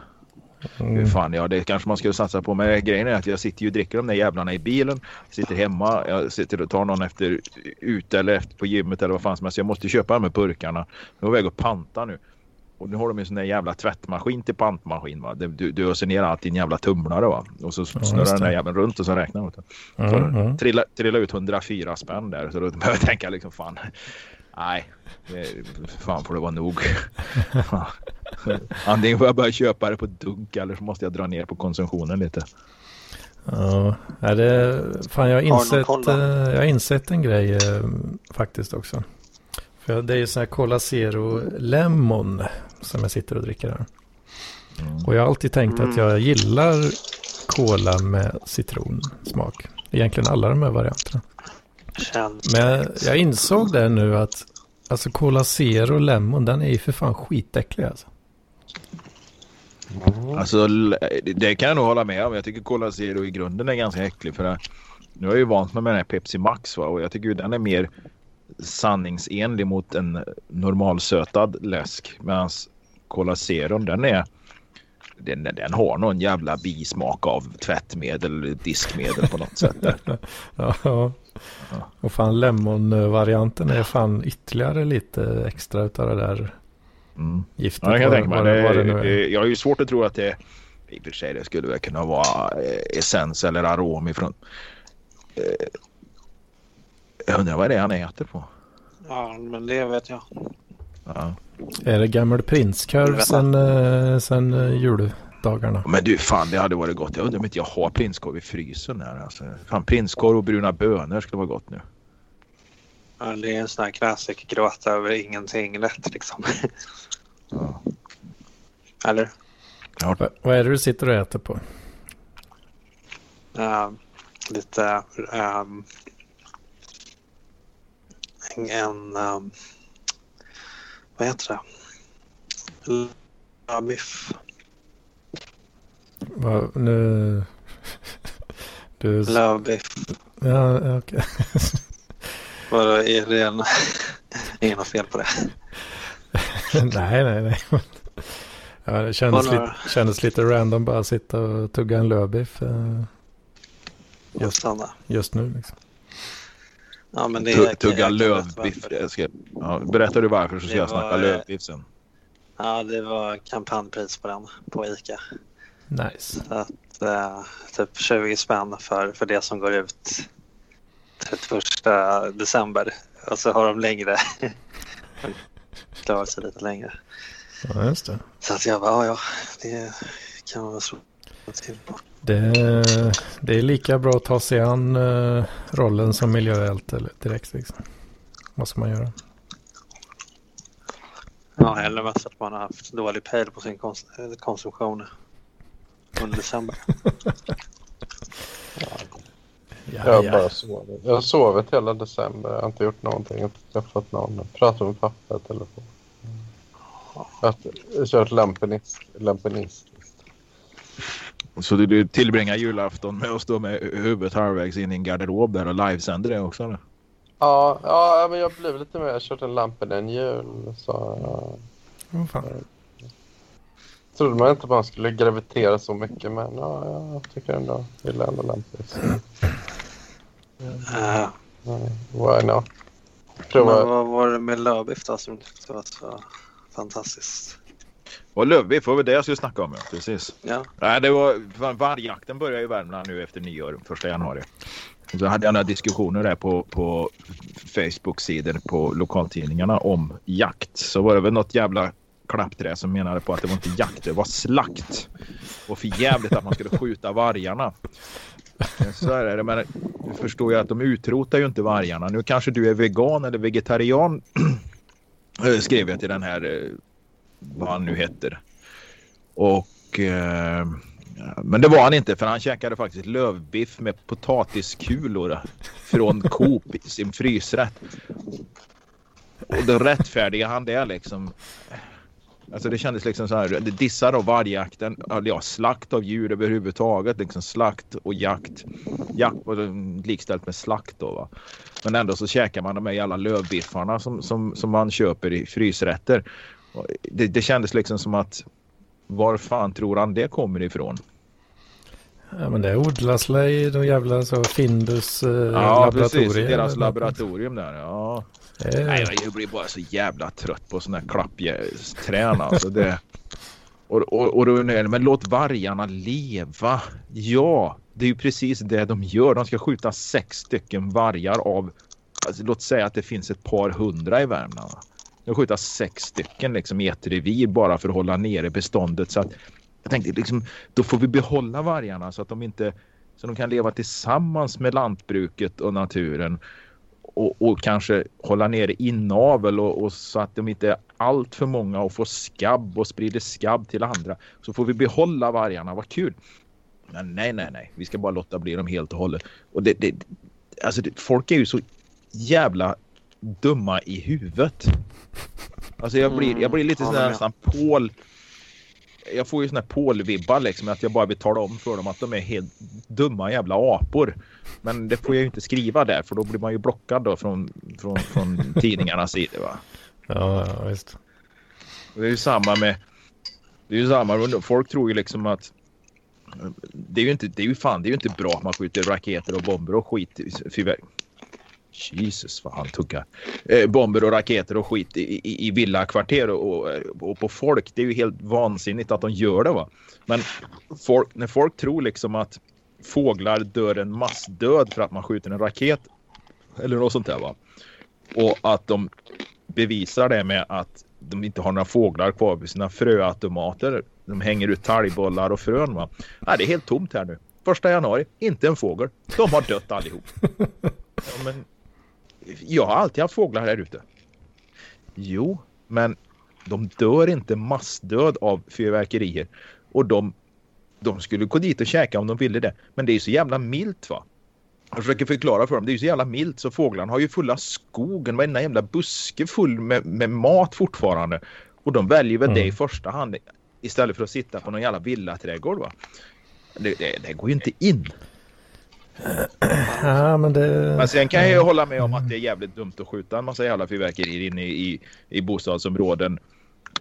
Speaker 1: Hur fan, ja det kanske man skulle satsa på. Men grejen är att jag sitter ju och dricker de där jävlarna i bilen. Sitter hemma, jag sitter och tar någon efter ute eller efter på gymmet eller vad fan som helst. Jag måste köpa de här burkarna. Jag är på väg att panta nu. Och nu har de en sån där jävla tvättmaskin till pantmaskin. Va? Du, du öser ner allt i en jävla tumlare. Va? Och så snurrar
Speaker 2: just
Speaker 1: den där jäveln runt och så räknar man.
Speaker 2: Mm,
Speaker 1: Så
Speaker 2: mm.
Speaker 1: trilla, trilla ut 104 spänn där. Så då börjar jag tänka liksom fan. Nej, fan får det vara nog. Antingen får jag börja köpa det på dunk eller så måste jag dra ner på konsumtionen lite.
Speaker 2: Ja, är det, fan jag har insett, eh, jag har insett en grej eh, faktiskt också. För det är ju sån här Cola Zero Lemon som jag sitter och dricker här.
Speaker 1: Mm.
Speaker 2: Och jag har alltid tänkt att
Speaker 3: Mm.
Speaker 2: jag gillar Cola med citronsmak. Egentligen alla de här varianterna.
Speaker 3: Känns
Speaker 2: Men jag insåg det nu att alltså Cola Zero Lemon den är ju för fan skitäcklig alltså.
Speaker 1: Alltså l- det kan jag nog hålla med om. Jag tycker Cola Zero i grunden är ganska äcklig. För det, nu har jag ju vant mig med den här Pepsi Max va? och jag tycker ju den är mer sanningsenlig mot en normalsötad läsk. Medan Cola Zero den är den, den har någon jävla bismak av tvättmedel, diskmedel på något sätt. Där.
Speaker 2: Ja. Och fan lemon-varianten är fan ytterligare lite extra utav det där
Speaker 1: Mm.
Speaker 2: giftet.
Speaker 1: Ja, jag tänka mig.
Speaker 2: det- det,
Speaker 1: jag har ju svårt att tro att det i och för sig det skulle väl kunna vara eh, essens eller arom ifrån. Eh, jag undrar vad det är han äter på.
Speaker 3: Ja, men det vet jag.
Speaker 1: Ja.
Speaker 2: Är det gammal prinskorv sen, eh, sen eh, juldagarna?
Speaker 1: Men du fan det hade varit gott. Jag undrar om inte jag har prinskorv i frysen här. Alltså. Fan prinskorv och bruna bönor skulle vara gott nu.
Speaker 3: Ja, det är en sån här classic gråta över ingenting lätt liksom.
Speaker 1: Ja.
Speaker 3: Eller?
Speaker 2: Va, vad är det du sitter och äter på?
Speaker 3: Uh, lite... Um, en... en um, vad heter det? Löbiff.
Speaker 2: Va, nu... Du...
Speaker 3: Lövbiff.
Speaker 2: Ja, okej.
Speaker 3: Vadå, är det en... Ingen har fel på det.
Speaker 2: nej, nej, nej. Ja, det kändes, lite, kändes lite random bara att sitta och tugga en lövbiff eh,
Speaker 3: Just
Speaker 2: just nu. Liksom.
Speaker 3: Ja, men det är...
Speaker 1: Tugga lövbiff. ska, ja, berättar du varför så ska
Speaker 3: Det
Speaker 1: jag snacka
Speaker 3: var, eh,
Speaker 1: lövbiff sen.
Speaker 3: Ja, det var kampanjpris på den på ICA.
Speaker 2: Nice.
Speaker 3: Så att, eh, typ 20 spänn för, för det som går ut 31 december. Och så har de längre. Klarar sig lite längre.
Speaker 2: Ja, just det.
Speaker 3: Så att jag bara, ja, ja, det kan man väl slå till på.
Speaker 2: Det, det är lika bra att ta sig an eh, rollen som miljöhjälte eller direkt. Liksom. Vad ska man göra?
Speaker 3: Ja, eller mest att man har haft dålig pejl på sin kons- eh, konsumtion under december.
Speaker 2: Ja,
Speaker 5: Jag har
Speaker 2: ja.
Speaker 5: bara sovit. Jag har sovit hela december. Jag har inte gjort någonting. Jag har inte träffat någon. Jag pratat med pappa i telefon. Jag har kört lampenist. lampenist.
Speaker 1: Så du, du tillbringar julafton med att stå med huvudet halvvägs in i en garderob där och livesänder det också? Eller?
Speaker 5: Ja, ja, men jag blev lite mer. Jag en lampen en jul. Så
Speaker 2: Vad fan.
Speaker 5: trodde man inte man skulle gravitera så mycket. Men ja, jag tycker ändå. Jag gillar ändå lampis.
Speaker 3: Eh,
Speaker 5: Why not?
Speaker 3: men
Speaker 5: Prova.
Speaker 3: vad var det med lövbiff då som du tyckte var så fantastiskt?
Speaker 1: Och lövbiff var väl det jag skulle snacka om. Ja. Precis.
Speaker 3: Ja,
Speaker 1: Nej, det var, vargjakten börjar i Värmland nu efter nyår, första januari. Så hade jag några diskussioner där på, på Facebook-sidor på lokaltidningarna om jakt. Så var det väl något jävla klappträ som menade på att det var inte jakt, det var slakt. Och för jävligt att man skulle skjuta vargarna. Så är det. Men du förstår ju att de utrotar ju inte vargarna. Nu kanske du är vegan eller vegetarian. skrev jag till den här, eh, vad han nu heter. Och eh, men det var han inte för han käkade faktiskt lövbiff med potatiskulor från Coop i sin frysrätt. Och då rättfärdiga han det liksom. Alltså det kändes liksom så här. Det dissar av vargjakten. eller Ja, slakt av djur överhuvudtaget. Liksom slakt och jakt. Jakt var likställt med slakt då va. Men ändå så käkar man de här jävla lövbiffarna som, som, som man köper i frysrätter. Och Det, det kändes liksom som att Var fan tror han det kommer ifrån?
Speaker 2: Ja men det odlas väl i de jävla så Findus eh,
Speaker 1: Ja,
Speaker 2: laboratorier.
Speaker 1: precis. Deras laboratorium där. Ja.
Speaker 2: Eh,
Speaker 1: Nej, jag blir bara så jävla trött på sådana här klappträn alltså. Det... Och, och, och jag, men låt vargarna leva. Ja, det är ju precis det de gör. De ska skjuta sex stycken vargar av, alltså, låt säga att det finns ett par hundra i Värmland va. skjuta sex stycken liksom i ett revir bara för att hålla nere beståndet. Så att jag tänkte liksom, då får vi behålla vargarna så att de inte så de kan leva tillsammans med lantbruket och naturen och, och kanske hålla nere inavel och, och så att de inte är allt för många och får skabb och sprider skabb till andra. Så får vi behålla vargarna, vad kul. Men nej, nej, nej, vi ska bara låta bli dem helt och hållet. Och det, det, alltså det, folk är ju så jävla dumma i huvudet. Alltså jag blir, jag blir lite
Speaker 3: Mm,
Speaker 1: sån där nästan Paul. Jag får ju såna här Paul-vibbar liksom att jag bara vill tala om för dem att de är helt dumma jävla apor. Men det får jag ju inte skriva där för då blir man ju blockad då från, från, från tidningarnas sida. Va?
Speaker 2: ja, ja, visst.
Speaker 1: Det är ju samma med... Det är ju samma. Folk tror ju liksom att... Det är ju inte, det är ju fan, det är ju inte bra att man skjuter raketer och bomber och skit. Jesus vad han tuggar. Eh, bomber och raketer och skit i, i, i villakvarter och, och, och på folk. Det är ju helt vansinnigt att de gör det va. Men folk, när folk tror liksom att fåglar dör en massdöd för att man skjuter en raket eller något sånt där va. Och att de bevisar det med att de inte har några fåglar kvar på sina fröautomater. De hänger ut talgbollar och frön. Va? Nej, det är helt tomt här nu. Första januari, inte en fågel. De har dött allihop. Ja, men jag har alltid haft fåglar här ute. Jo, men de dör inte massdöd av fyrverkerier. Och de, de skulle gå dit och käka om de ville det. Men det är så jävla milt va. Jag försöker förklara för dem. Det är ju så jävla milt så fåglarna har ju fulla skogen. Varenda jävla buske full med, med mat fortfarande. Och de väljer väl det i
Speaker 2: Mm.
Speaker 1: första hand istället för att sitta på någon jävla villaträdgård va. Det, det, det går ju inte in.
Speaker 2: Ja, men det...
Speaker 1: Men sen kan jag ju hålla med om att det är jävligt dumt att skjuta en massa jävla fyrverkerier inne i, i, i bostadsområden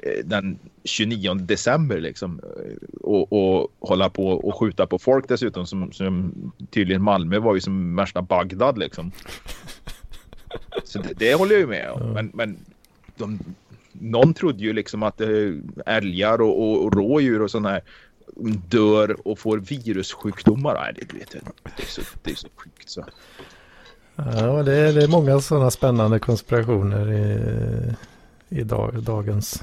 Speaker 1: eh, den 29 december liksom. Eh, Och, och hålla på och skjuta på folk dessutom som, som tydligen Malmö var ju som värsta Bagdad liksom. Så det, det håller jag ju med om. Men, men de, någon trodde ju liksom att eh, älgar och, och, och rådjur och sådana här dör och får virussjukdomar. Nej, det, vet jag, det, är så, det är så sjukt så.
Speaker 2: Ja, det är, det är många sådana spännande konspirationer i, i dag, dagens.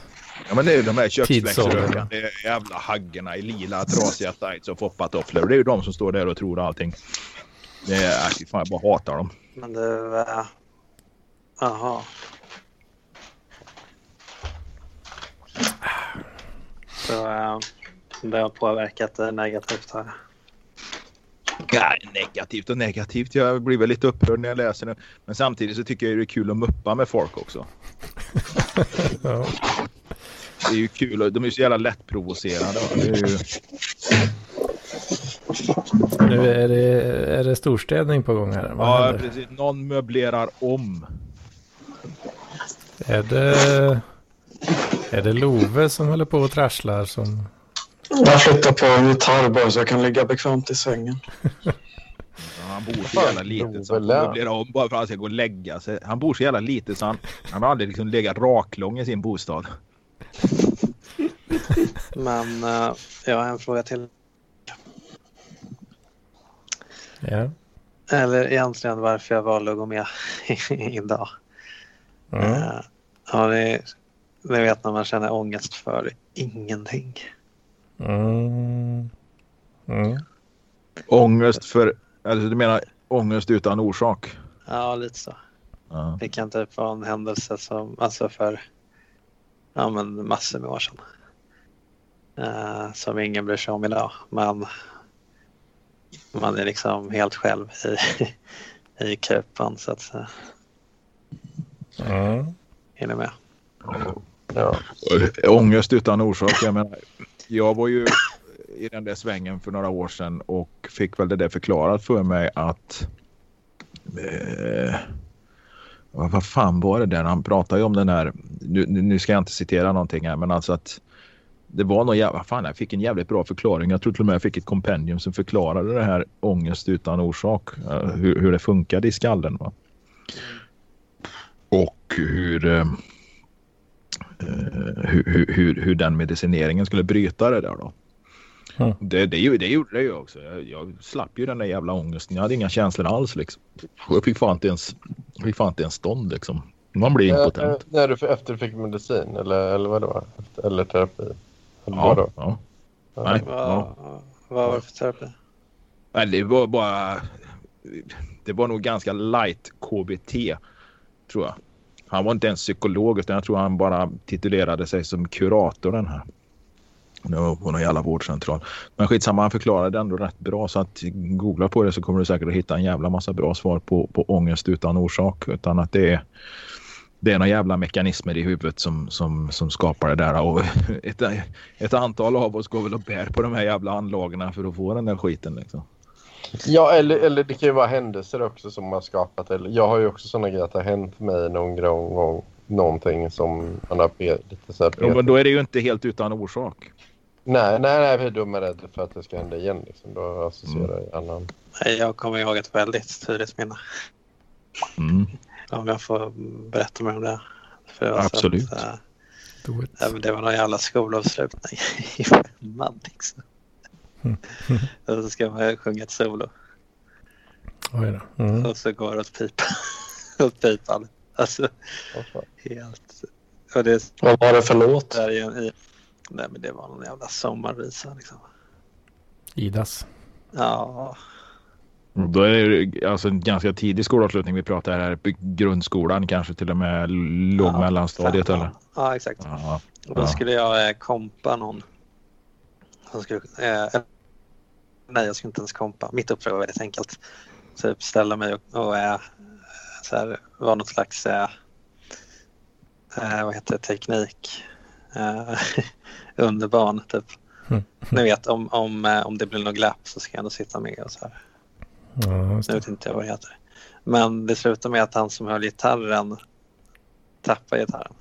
Speaker 1: Ja men det är ju de här köksväxtrökande jävla haggorna i lila trasiga tights och foppatofflor. Det är ju de som står där och tror allting. Det är, äh, fan jag bara hatar dem.
Speaker 3: Men du... eh, Jaha. Så äh, det har påverkat negativt här.
Speaker 1: Nej, negativt och negativt. Jag blir väl lite upprörd när jag läser det. Men samtidigt så tycker jag det är kul att muppa med folk också.
Speaker 2: Ja.
Speaker 1: Det är ju kul. De är ju så jävla lättprovocerande. är ju...
Speaker 2: Nu är det, är det storstädning på gång här. Vad
Speaker 1: Ja,
Speaker 2: händer?
Speaker 1: precis. Någon möblerar om.
Speaker 2: Är det, är det Love som håller på och trasslar som...
Speaker 6: Jag flyttar på en gitarr bara så jag kan ligga bekvämt i sängen.
Speaker 1: Ja, han bor så jävla lite så han får möblera om bara för att han ska gå och lägga sig. Han bor så jävla lite så han, han har aldrig liksom legat raklång i sin bostad.
Speaker 3: Men äh, jag har en fråga till.
Speaker 2: Ja.
Speaker 3: Eller egentligen varför jag valde att gå med idag.
Speaker 2: Mm.
Speaker 3: Eh, Ja, det, det vet när man känner ångest för ingenting.
Speaker 2: Mm. Mm.
Speaker 1: Ångest för... Alltså du menar ångest utan orsak?
Speaker 3: Ja, lite så.
Speaker 1: Ja.
Speaker 3: Det kan typ vara en händelse som, alltså för ja, men massor med år sedan. Eh, som ingen bryr sig om idag. Men man är liksom helt själv i, i kupan så att säga.
Speaker 2: Mm.
Speaker 3: Är ni med?
Speaker 5: Ja.
Speaker 1: Ångest utan orsak. Jag menar, jag var ju i den där svängen för några år sedan och fick väl det där förklarat för mig att... Eh, vad vad fan var det där? Han pratade ju om den här... Nu, nu ska jag inte citera någonting här men alltså att det var någon jävla, fan jag fick en jävligt bra förklaring. Jag tror till och med jag fick ett kompendium som förklarade det här ångest utan orsak. Eh, hur, hur det funkade i skallen. Va? Och hur, eh, hur, hur, hur, hur den medicineringen skulle bryta det där då.
Speaker 2: Mm.
Speaker 1: Det, det, det gjorde det ju också. Jag, jag slapp ju den där jävla ångesten. Jag hade inga känslor alls liksom. Jag fick fan inte ens, fick fan inte ens stånd liksom. Man blir
Speaker 5: Eh,
Speaker 1: impotent.
Speaker 5: När du efter du fick medicin eller, eller vad det var? Efter, eller terapi? Eller
Speaker 1: Ja,
Speaker 5: vadå?
Speaker 1: ja.
Speaker 5: Ja.
Speaker 1: Nej,
Speaker 3: Vad,
Speaker 1: ja.
Speaker 3: vad var det för terapi?
Speaker 1: Nej, det var bara... Det var nog ganska light KBT, tror jag. Han var inte ens psykolog utan jag tror han bara titulerade sig som kurator den här. Det var på någon jävla vårdcentral. Men skitsamma, han förklarade det ändå rätt bra. Så att googla på det så kommer du säkert att hitta en jävla massa bra svar på, på ångest utan orsak. Utan att det är, det är några jävla mekanismer i huvudet som, som, som skapar det där. Och ett, ett antal av oss går väl och bär på de här jävla anlagarna för att få den där skiten. Liksom.
Speaker 5: Ja, eller, eller det kan ju vara händelser också som har skapat eller Jag har ju också sådana grejer att det har hänt mig någon gång, någonting som man har be, lite så här
Speaker 1: Jo, men då är det ju inte helt utan orsak.
Speaker 5: Nej, nej, nej, för då är man rädd för att det ska hända igen. Liksom. Då associerar jag annan.
Speaker 3: Nej, Jag kommer ihåg ett väldigt tydligt minne.
Speaker 1: Mm.
Speaker 3: Om jag får berätta mer om det.
Speaker 1: Absolut.
Speaker 3: Att, äh, ja, men det var någon jävla skolavslutning i femman liksom. Och så ska man sjunga ett solo.
Speaker 2: Oj då. Mm.
Speaker 3: Och så går det åt pipan. åt pipan. Alltså helt... Och det
Speaker 6: Vad var det för låt?
Speaker 3: är ju i... Nej men det var någon jävla sommarvisa liksom.
Speaker 2: Idas.
Speaker 3: Ja,
Speaker 1: Då är det alltså en ganska tidig skolavslutning vi pratar här. på Grundskolan kanske till och med låg
Speaker 3: Ja,
Speaker 1: mellanstadiet eller?
Speaker 3: Ja, exakt.
Speaker 1: Ja.
Speaker 3: Och då
Speaker 1: Ja.
Speaker 3: skulle jag eh, kompa någon. Som skulle, eh, nej, jag skulle inte ens kompa. Mitt uppdrag var väldigt enkelt. Typ ställa mig och, och eh, så här, vara något slags eh, eh, vad heter det, teknik eh, under barn. Typ.
Speaker 2: Mm.
Speaker 3: Ni vet om, om, eh, om det blir något glapp så ska jag ändå sitta med och så här.
Speaker 2: Ja, just
Speaker 3: Nu
Speaker 2: det.
Speaker 3: vet inte jag vad det heter. Men det slutar med att han som höll gitarren tappar gitarren.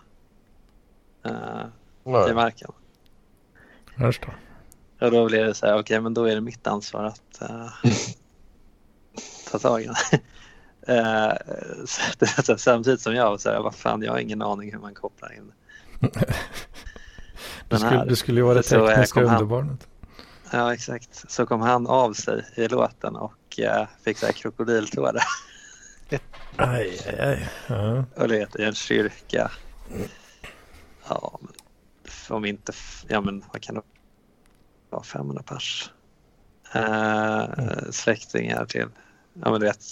Speaker 3: Eh, i marken.
Speaker 2: Hörs då.
Speaker 3: Och då blir det så här, okej men då är det mitt ansvar att eh, ta tag i den. Eh, så det så samtidigt som jag så här, vad fan jag har ingen aning hur man kopplar in
Speaker 2: Du skulle, du skulle ju vara det
Speaker 3: eh,
Speaker 2: tekniska
Speaker 3: han.
Speaker 2: underbarnet.
Speaker 3: Ja exakt, så kom han av sig i låten och eh, fick så här krokodiltårar.
Speaker 2: Aj, aj, aj. Ja.
Speaker 3: Och det heter en kyrka. Ja, men om inte, ja men vad kan det vara, 500 pers. Eh, släktingar till, ja men du vet.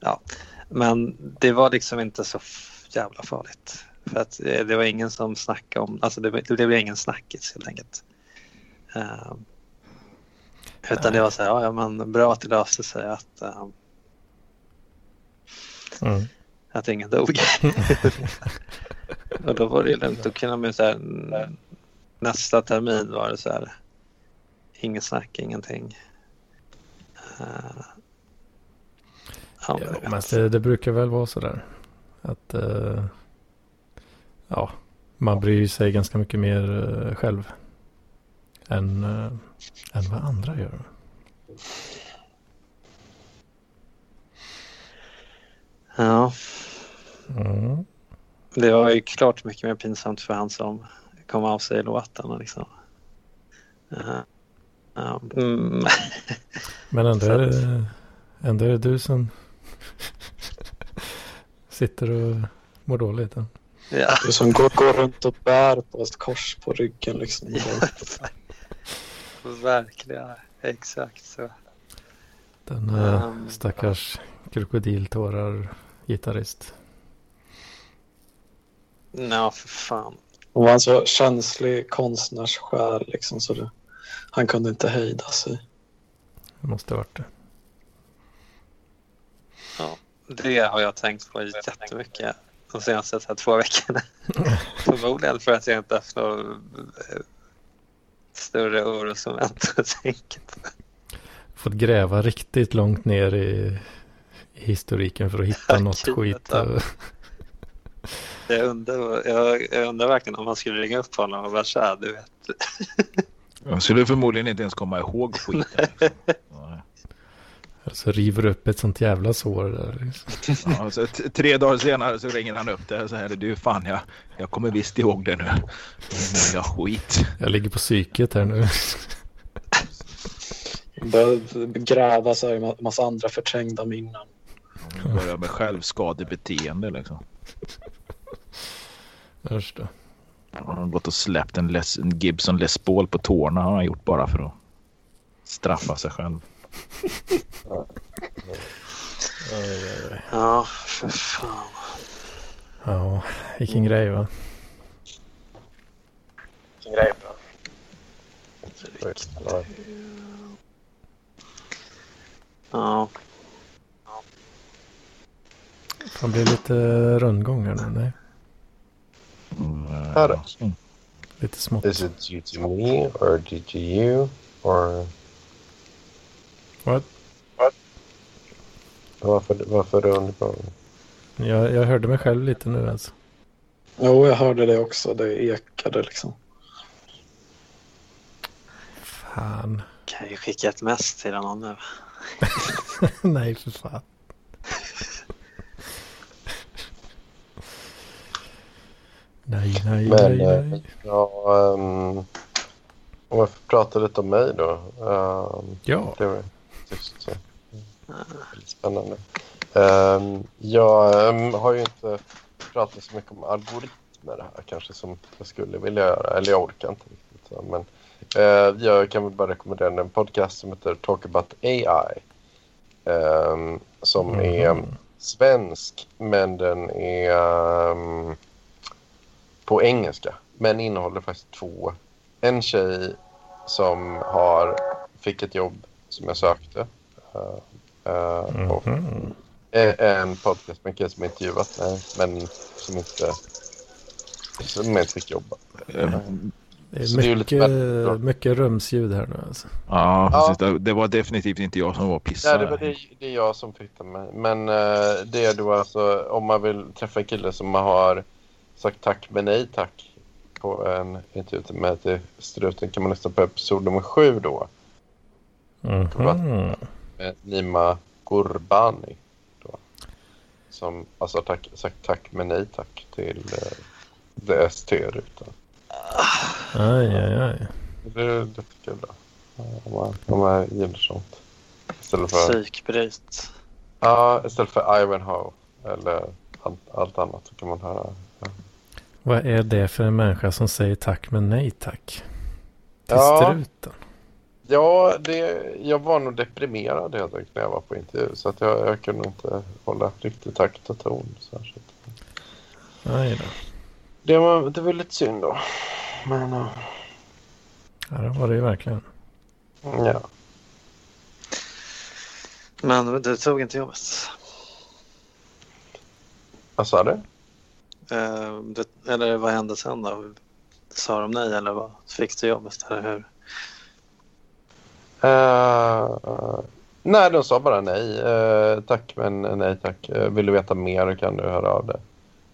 Speaker 3: Ja, men det var liksom inte så jävla farligt. För att eh, det var ingen som snackade om, alltså det, det blev ingen snackis helt enkelt. Eh, utan det var så här, ja, ja men bra att det löste sig att eh,
Speaker 2: Mm.
Speaker 3: att ingen dog. och då var det lugnt. Då kunde man ju så här, n- nästa termin var det så här, inget snack, ingenting. Uh, ja, men
Speaker 2: det, det brukar väl vara sådär. Att eh, ja, man bryr sig ganska mycket mer eh, själv. Än, än vad andra gör.
Speaker 3: ja,
Speaker 2: Mm.
Speaker 3: det var ju klart mycket mer pinsamt för han som kom av sig låten. Liksom. Eh, ja, mm,
Speaker 2: Men ändå är, det, ändå är det du som sitter och mår dåligt. Ja.
Speaker 3: ja.
Speaker 6: Du som går, går runt och bär på ett kors på ryggen. Liksom.
Speaker 3: Ja, Verkligen, exakt så.
Speaker 2: Den eh,
Speaker 3: Um.
Speaker 2: stackars krokodiltårar gitarrist.
Speaker 3: Ja, för fan.
Speaker 6: Hon var en så känslig konstnärssjäl liksom, så det, han kunde inte hejda sig.
Speaker 2: Det måste ha varit det.
Speaker 3: Det har jag tänkt på jättemycket de senaste så här, två veckorna. Förmodligen för att jag inte haft något eh, större orosmoment att tänka på.
Speaker 2: Fått gräva riktigt långt ner i, i historiken för att hitta något
Speaker 3: Arkivet,
Speaker 2: skit.
Speaker 3: ja. Jag undrar, jag, jag undrar verkligen om man skulle ringa upp honom och bara tja, du vet.
Speaker 1: Jag skulle förmodligen inte ens komma ihåg skiten.
Speaker 2: Så river du upp ett sånt jävla sår där. liksom.
Speaker 1: Ja, så t- tre dagar senare så ringer han upp det och säger du fan jag, jag kommer visst ihåg det nu. Jag skit.
Speaker 2: Jag ligger på psyket här nu.
Speaker 6: Börjar gräva så här i ma- massa andra förträngda minnen.
Speaker 1: Jag börjar med självskadebeteende liksom.
Speaker 2: Usch då.
Speaker 1: Han har gått och släppt en, Les, en Gibson Les Paul på tårna har han gjort bara för att straffa sig själv.
Speaker 3: Ja, för fan.
Speaker 2: Ja, vilken grej va?
Speaker 4: Vilken grej bra. Ja.
Speaker 2: Fan blir lite rundgång här nu? Nej,
Speaker 4: Här då?
Speaker 2: lite smått.
Speaker 4: Is it due to me or due to you or
Speaker 2: What?
Speaker 4: varför, varför rundgång?
Speaker 2: Jag, jag hörde mig själv lite nu alltså.
Speaker 6: Jo, jag hörde det också. Det ekade liksom.
Speaker 2: Fan.
Speaker 3: kan ju skicka ett mess till honom nu.
Speaker 2: Nej för fan. Nej, nej,
Speaker 4: Men
Speaker 2: nej,
Speaker 4: eh,
Speaker 2: nej.
Speaker 4: ja, um, om jag får prata lite om mig då. Um,
Speaker 2: Ja,
Speaker 4: det var just lite spännande. Um, jag um, har ju inte pratat så mycket om algoritmer här kanske som jag skulle vilja göra. Eller jag orkar inte riktigt. så, Men eh, jag kan väl bara rekommendera en podcast som heter Talk about AI. Um, som är
Speaker 2: Mhm.
Speaker 4: svensk men den är på engelska. Men innehåller faktiskt två. En tjej som har, fick ett jobb som jag sökte. eh, eh, och
Speaker 2: Mhm.
Speaker 4: en podcast med en kille som intervjuat mig men som inte, som inte fick jobba.
Speaker 1: Eh,
Speaker 2: Det
Speaker 4: det är ju
Speaker 2: är
Speaker 4: lite
Speaker 2: mycket,
Speaker 4: väldigt bra.
Speaker 2: mycket rumsljud här nu alltså.
Speaker 1: Ja,
Speaker 4: Ja.
Speaker 1: precis. Det, det var definitivt inte jag som var
Speaker 4: Nej,
Speaker 1: pissad.
Speaker 4: det, var det, det är jag som fick med. Men eh, det är då alltså om man vill träffa en kille som har sagt tack men nej tack på en intervju mig till Struten kan man lyssna på episod nummer sju då.
Speaker 2: Mhm.
Speaker 4: med Nima Gurbani. Då, som alltså tack, sagt tack men nej tack till eh, DST-rutan.
Speaker 2: Aj, aj, aj.
Speaker 4: Det, är bra. Eh, Om man, om man gillar sånt. Istället för,
Speaker 3: Psykbryt.
Speaker 4: ja, istället för Ivanhoe eller allt, allt annat så kan man höra. Ja.
Speaker 2: Vad är det för en människa som säger tack men nej tack? Till
Speaker 4: Ja.
Speaker 2: struten?
Speaker 4: Ja, det, jag var nog deprimerad helt enkelt när jag var på intervju så att jag, jag kunde inte hålla riktigt takt och ton. Särskilt.
Speaker 2: Aj då.
Speaker 4: Det, var, det var lite synd då. Men eh,
Speaker 2: Ja, det var det ju verkligen.
Speaker 4: ja.
Speaker 3: Men du tog inte jobbet.
Speaker 4: Vad sa du?
Speaker 3: Eh, det, eller vad hände sen då? Sa de nej eller vad? Fick du jobbet eller hur?
Speaker 4: Uh, nej, de sa bara nej. Uh, tack, men nej tack. Uh, vill du veta mer kan du höra av dig.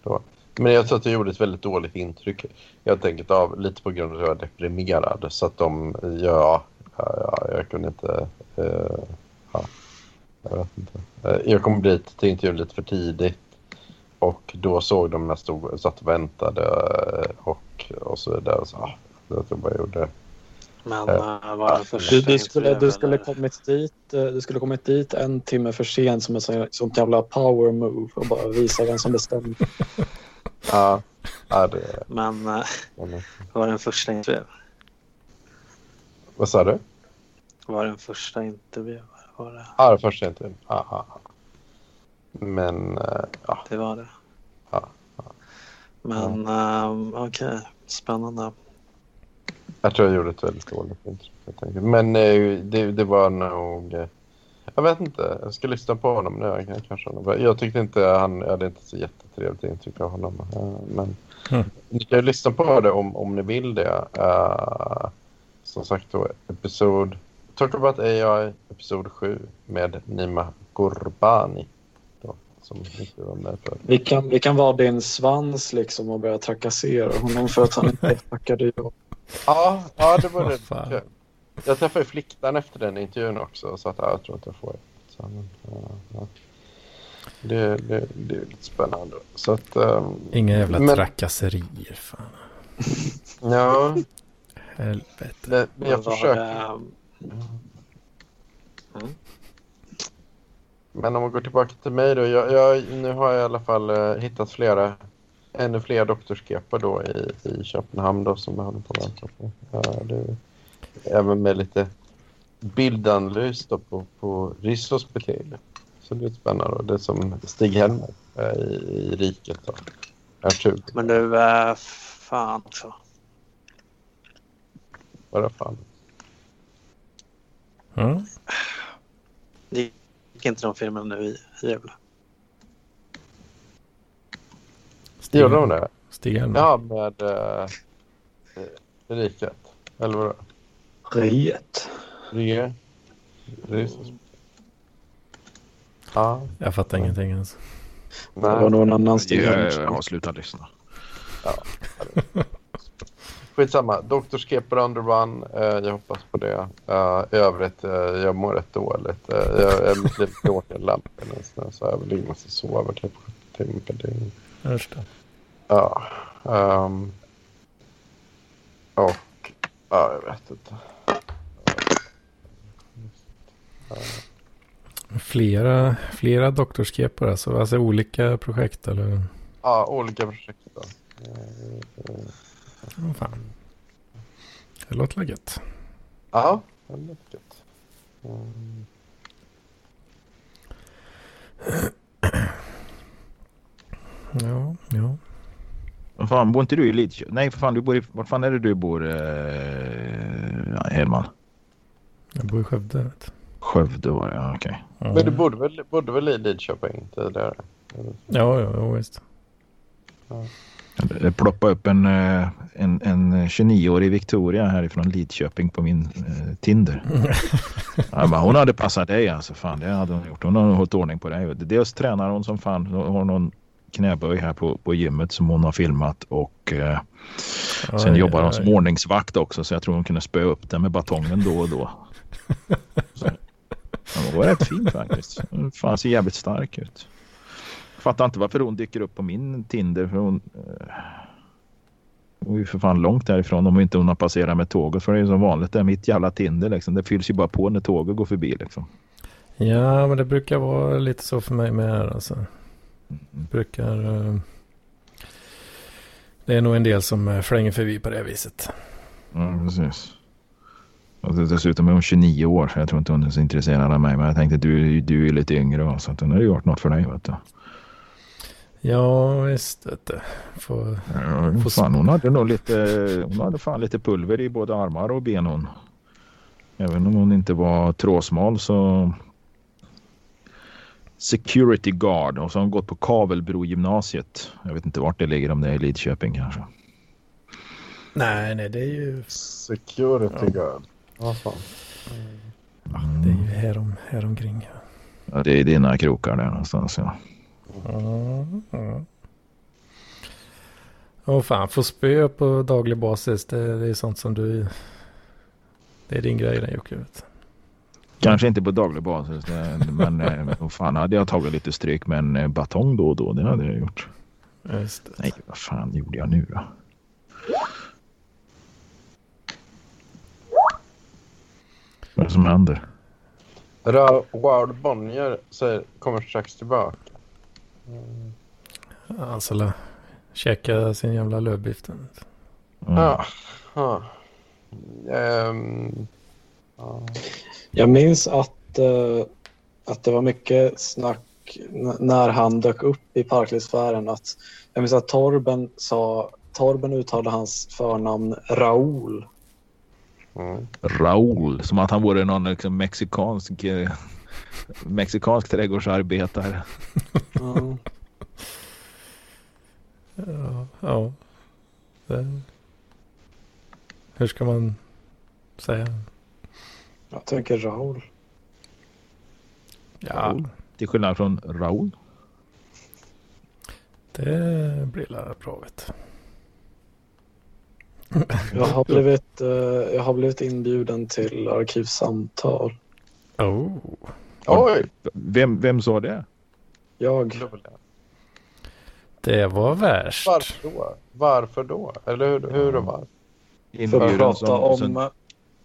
Speaker 4: Då. Men jag tror att det gjorde ett väldigt dåligt intryck. Helt enkelt av lite på grund av att jag var deprimerad. Så att de, ja, ja, ja jag kunde inte, ja, jag vet inte. Jag kom dit till intervjun lite för tidigt. Och då såg de när jag stod, satt och väntade eh, och, och så vidare. Så, ja, jag bara gjorde
Speaker 3: Men
Speaker 4: Eh,
Speaker 3: eh, var det första
Speaker 6: Du, du, skulle,
Speaker 3: intervjun,
Speaker 6: du, skulle kommit dit, eh, du skulle kommit dit en timme för sent som sånt sånt jävla power move och bara visa vem som bestämmer.
Speaker 4: Ja, ja det...
Speaker 3: Men eh,
Speaker 4: men-
Speaker 3: var det en första intervju?
Speaker 4: Vad sa du?
Speaker 3: Var det en första intervju? Var det?
Speaker 4: Ja, det första inte. Ja, ja. Men, eh, ja.
Speaker 3: det var det.
Speaker 4: Ja,
Speaker 3: Men eh, okej, spännande.
Speaker 4: Jag tror jag gjorde ett väldigt dåligt intryck. Men eh, det, det var nog... Jag vet inte. Jag ska lyssna på honom nu. Jag, kan- kanske, jag tyckte inte han... Jag hade inte så jättetrevligt intryck av honom. Men
Speaker 2: Mm.
Speaker 4: ni kan ju lyssna på det om, om ni vill det. Eh, som sagt då, episod... Talk about AI, episod 7 med Nima Gurbani. Som inte var med för.
Speaker 6: Vi kan, vi kan vara din svans liksom och börja trakassera honom för att han inte tackade ja.
Speaker 4: Ja, ja det var det. Jag träffade ju flickan efter den intervjun också och sa att ja, jag tror inte jag får det. Så, men, ja. Det, det, det är lite spännande. Så att, ehm,
Speaker 2: Inga jävla
Speaker 4: Men-
Speaker 2: trakasserier. Fan.
Speaker 4: ja,
Speaker 2: Helvete.
Speaker 4: men jag försöker.
Speaker 3: det?
Speaker 4: Men om man går tillbaka till mig då. Jag, jag, nu har jag i alla fall eh, hittat flera, ännu fler doktorskepar då i, i Köpenhamn då som jag håller på att vänta på. Ja, det, även med lite bildanalys då på, på Rissos beteende. Så det är spännande. Och det är som Stig Helmer eh, i, i Riket då. Artur,
Speaker 3: Men du, äh, fan också.
Speaker 4: vad fan.
Speaker 2: Mm.
Speaker 3: Gick inte de filmerna nu i, i jul?
Speaker 2: Stig,
Speaker 4: Gjorde de det?
Speaker 2: Stig Helmer.
Speaker 4: Ja, med eh, Riket. Eller vadå?
Speaker 6: Riet.
Speaker 4: Rissos? Ja.
Speaker 2: Jag fattar ingenting ens.
Speaker 6: Det var någon annan Stig
Speaker 1: Jag,
Speaker 6: Helmer.
Speaker 1: jag har slutat lyssna.
Speaker 4: Skitsamma. Dr. Skepper under one. Eh, jag hoppas på det. Eh, I övrigt, eh, jag mår rätt dåligt. Eh, jag är mitt liv bråkar lampen nästan. Så jag vill måste sova typ 70 timmar per dygn.
Speaker 2: Just det.
Speaker 4: Ja. ehm, och, ja, jag vet inte.
Speaker 2: Flera, flera doktorskepar alltså. Alltså olika projekt eller?
Speaker 4: Ja, olika projekt då.
Speaker 2: Vad fan. Det låter väl gött.
Speaker 4: Ja, det låter gött. Mm.
Speaker 2: Ja, ja.
Speaker 1: Vad fan, bor inte du i Lidköping? Nej, för fan, du bor i... Vart fan är det du bor, eh, ja, Hedman?
Speaker 2: Jag bor i Skövde. Vet.
Speaker 1: Skövde var det, ja, okej.
Speaker 2: Ja.
Speaker 4: Men du bodde väl, bodde väl i Lidköping tidigare?
Speaker 2: Ja, ja, ja visst.
Speaker 1: Det- Det ploppade upp en, eh, en, en 29-årig Victoria härifrån Lidköping på min eh, Tinder. Ja, men hon hade passat dig alltså. Fan, det hade hon gjort. Hon har hållit ordning på dig. Dels tränar hon som fan. Hon har någon knäböj här på, på gymmet som hon har filmat och eh, sen
Speaker 2: Aj,
Speaker 1: jobbar hon som ordningsvakt också så jag tror hon kunde spöa upp den med batongen då och då. Så, hon var rätt fin faktiskt. Hon fan ser jävligt stark ut. Fattar inte varför hon dyker upp på min Tinder för hon eh, hon är ju för fan långt därifrån om inte hon har passerat med tåget. För det är ju som vanligt, det är mitt jävla Tinder liksom. Det fylls ju bara på när tåget går förbi liksom.
Speaker 2: Ja, men det brukar vara lite så för mig med här alltså. Brukar... eh, Det är nog en del som eh, flänger förbi på det viset.
Speaker 1: Ja, precis. Och det- dessutom är hon 29 år så jag tror inte hon är så intresserad av mig. Men jag tänkte du, du är lite yngre så att hon har ju gjort något för dig vet du.
Speaker 2: Ja, visst. Vet du. Får...
Speaker 1: Ja,
Speaker 2: Får
Speaker 1: fan, hon hade nog lite, hon hade fan lite pulver i både armar och ben hon. Även om hon inte var tråsmal så Security guard och så har hon gått på Kavelbro gymnasiet. Jag vet inte vart det ligger om det är i Lidköping kanske.
Speaker 2: Nej, nej, det är ju,
Speaker 4: Security guard. Ja, fan.
Speaker 2: det är ju härom, häromkring.
Speaker 1: Ja, det är dina krokar där någonstans. Ja.
Speaker 2: Ja. Åh fan, få spö på daglig basis. Det, det är sånt som du... Det är din grej den Jocke.
Speaker 1: Kanske inte på daglig basis men vad fan hade jag tagit lite stryk med en eh, batong då och då. Det hade jag gjort.
Speaker 2: Just det.
Speaker 1: Nej, vad fan gjorde jag nu då? Vad är det som händer?
Speaker 4: Raoul Bonnier säger, kommer strax tillbaka.
Speaker 2: Alltså, la- käka sin jävla lövbiff.
Speaker 1: Mm.
Speaker 4: Ja. ja. Ehm, ja.
Speaker 6: Jag minns att, eh, att det var mycket snack när han dök upp i parklivsfären. Att, jag minns att Torben sa Torben uttalade hans förnamn Raoul.
Speaker 4: Mm.
Speaker 1: Raul, som att han vore någon liksom, mexikansk, eh, mexikansk trädgårdsarbetare.
Speaker 6: Mm.
Speaker 2: Ja. ja. Det... Hur ska man säga?
Speaker 6: Jag tänker Raoul.
Speaker 2: Ja.
Speaker 1: Till skillnad från Raul.
Speaker 2: Det blir la bra vet
Speaker 6: Jag har blivit, eh, jag har blivit inbjuden till arkivsamtal.
Speaker 2: Oh.
Speaker 4: Oj!
Speaker 1: Vem, vem sa det?
Speaker 6: Jag,
Speaker 2: Det var värst.
Speaker 4: Varför då? Varför då? Eller hur, hur och varför?
Speaker 6: för att prata
Speaker 1: som,
Speaker 6: om,
Speaker 1: som,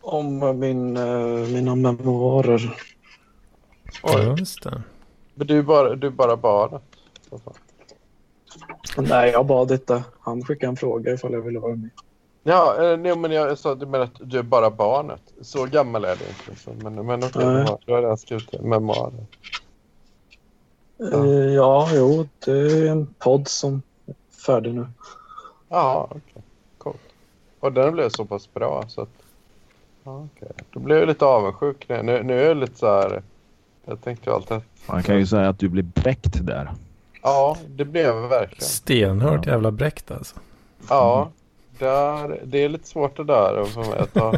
Speaker 6: om min, eh, mina memoarer.
Speaker 2: Ja, just det.
Speaker 4: Men du bara, du bara fan.
Speaker 6: Nej, jag bad inte. Han skickade en fråga ifall jag ville vara med.
Speaker 4: Ja, eh, nej, men jag sa du menar att du är bara barnet. Så gammal är du inte. Så, men men okej, du har- du har redan skrivit memoarer.
Speaker 6: Ja, ja jo, det är en podd som är färdig nu.
Speaker 4: Ja, okej. Coolt. Och den blev så pass bra så att... Ja, okej. Då blev jag lite avundsjuk. Nu, nu, nu är jag lite så här... Jag tänkte ju alltid att...
Speaker 1: man kan ju säga att du blir bräckt där.
Speaker 4: Ja, det blev jag verkligen.
Speaker 2: Stenhårt jävla bräckt alltså.
Speaker 4: Ja, där, det är lite svårt det där för mig att ta.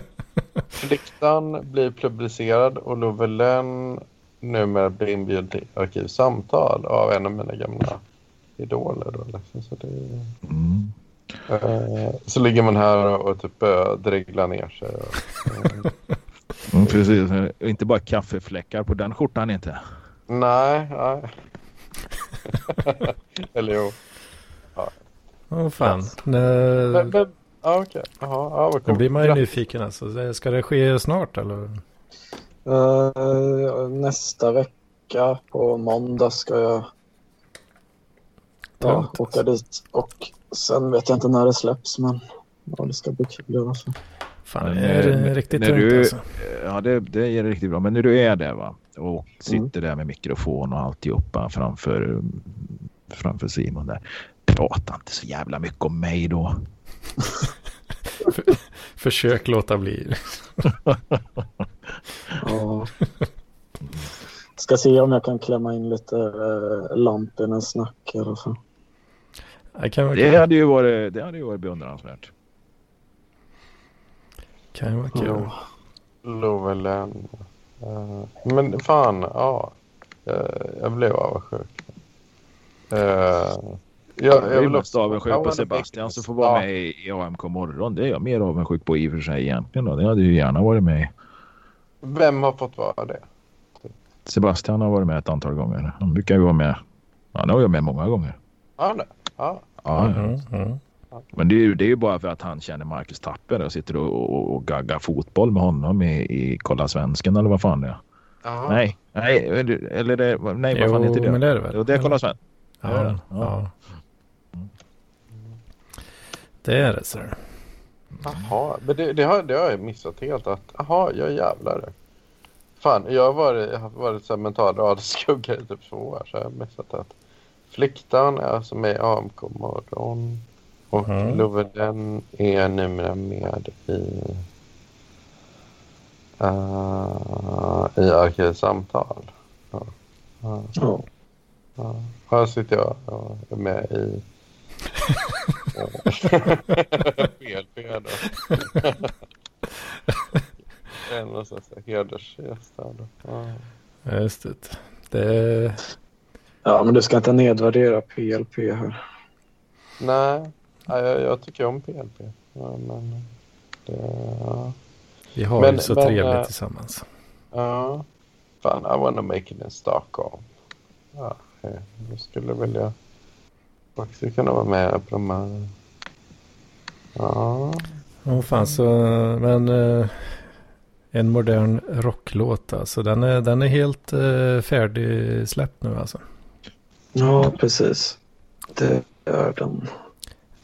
Speaker 4: Fliktan blir publicerad och Lovelen numera blir inbjuden till arkivsamtal av en av mina gamla idoler. Då, liksom. så, det,
Speaker 1: Mm.
Speaker 4: eh, så ligger man här och, och typ uh, dreglar ner sig. Och, eh,
Speaker 1: Mm, precis. Inte bara kaffefläckar på den skjortan inte.
Speaker 4: nej, nej. Eller jo.
Speaker 2: Åh fan.
Speaker 4: Men, men, ja, okej. Jaha, ja, vad
Speaker 2: då
Speaker 4: coolt.
Speaker 2: blir man ju
Speaker 4: Grattis.
Speaker 2: nyfiken alltså. Ska det ske snart eller?
Speaker 6: Eh, nästa vecka på måndag ska jag ja,
Speaker 2: Tungt,
Speaker 6: åka dit. Och sen vet jag inte när det släpps men ja, det ska bli kul i alla fall.
Speaker 2: Fan, det är
Speaker 1: eh,
Speaker 2: riktigt
Speaker 1: när
Speaker 2: tungt
Speaker 1: du-
Speaker 2: alltså.
Speaker 1: Ja, det, det är riktigt bra. Men när du är där va och sitter där med mikrofon och alltihopa framför, framför Simon där. Prata inte så jävla mycket om mig då.
Speaker 2: Försök låta bli.
Speaker 6: Ja. Ska se om jag kan klämma in lite uh, Lampinen snack i alla fall.
Speaker 2: Det
Speaker 1: hade ju varit, det hade ju varit beundransvärt.
Speaker 2: Kan ju vara kul.
Speaker 4: Lovelen. Eh, men fan, ja. Eh, jag blev avundsjuk. Uh, jag,
Speaker 1: Jag är
Speaker 4: vill
Speaker 1: mest avundsjuk på Sebastian som får vara
Speaker 4: ja.
Speaker 1: med i i AMK morgon. Det är jag mer avundsjuk på i och för sig egentligen. Då. Det hade ju gärna varit med.
Speaker 4: Vem har fått vara det?
Speaker 1: Sebastian har varit med ett antal gånger. Han brukar ju vara med. Han har varit med många gånger.
Speaker 4: Ja, det. Ja.
Speaker 1: Ja,
Speaker 2: Mm, mm.
Speaker 1: Men det är, ju, det är ju bara för att han känner Marcus Tapper och sitter och, och, och gaggar fotboll med honom i, i Kolla Svensken eller vad fan det är.
Speaker 4: Ja.
Speaker 1: Nej, nej, eller det, nej vad fan
Speaker 2: Jo,
Speaker 1: heter det?
Speaker 2: men det är det väl.
Speaker 1: Jo, det är Kolla Svensken.
Speaker 2: Ja,
Speaker 1: Ja,
Speaker 2: ja. Det är det, sir.
Speaker 4: Jaha, men det, det, har, det har jag missat helt. att Jaha, jag jävlar. Fan, jag har varit, jag har varit så här mental radioskugga i typ två år. Så jag har missat att Fliktan är alltså med i AMK morgon. Och
Speaker 2: Mm.
Speaker 4: Lovelen är numera med i uh, i Arkivsamtal. Ja. Ja.
Speaker 6: Ja.
Speaker 4: Här sitter jag och är med i PLP då. En och så så hedersgäst här då. Ja.
Speaker 2: Just det. det.
Speaker 6: ja, men du ska inte nedvärdera PLP här.
Speaker 4: Nej, ja, jag, jag tycker om PLP. Ja, men det, ja.
Speaker 2: Vi har
Speaker 4: Men-
Speaker 2: ju så
Speaker 4: men,
Speaker 2: trevligt
Speaker 4: eh,
Speaker 2: tillsammans.
Speaker 4: ja. Fan, I wanna make it in Stockholm. Ja, jag skulle vilja också kunna vara med på de här. Ja.
Speaker 2: Åh fan så, men eh, en modern rocklåt alltså. Den är, den är helt eh, färdigsläppt nu alltså.
Speaker 6: Ja, precis. Det är den.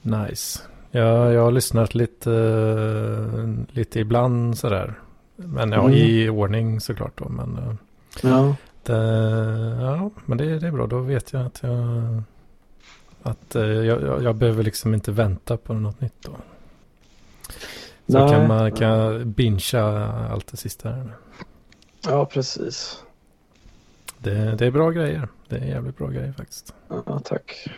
Speaker 2: Nice. Ja, jag har lyssnat lite, eh, lite ibland sådär. Men ja,
Speaker 6: Mm.
Speaker 2: i ordning såklart då. Men, eh,
Speaker 6: Ja.
Speaker 2: det, ja, men det, det är bra. Då vet jag att jag, att eh, jag, jag, behöver liksom inte vänta på något nytt då. Så
Speaker 6: Nej.
Speaker 2: kan man kan bingea allt det sista här.
Speaker 6: ja, precis.
Speaker 2: Det, det är bra grejer. Det är jävligt bra grejer faktiskt.
Speaker 6: Ja, tack.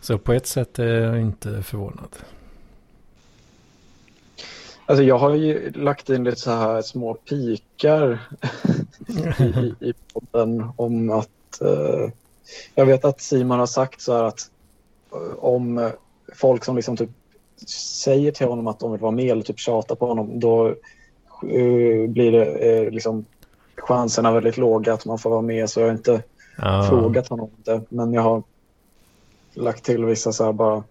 Speaker 2: Så på ett sätt är jag inte förvånad.
Speaker 6: Alltså jag har ju lagt in lite så här små pikar i, i, i podden om att eh, jag vet att Simon har sagt så här att eh, om eh, folk som liksom typ säger till honom att de vill vara med eller typ tjatar på honom då eh, blir det liksom chanserna väldigt låga att man får vara med så jag har inte
Speaker 2: Ja.
Speaker 6: frågat honom det men jag har lagt till vissa så här bara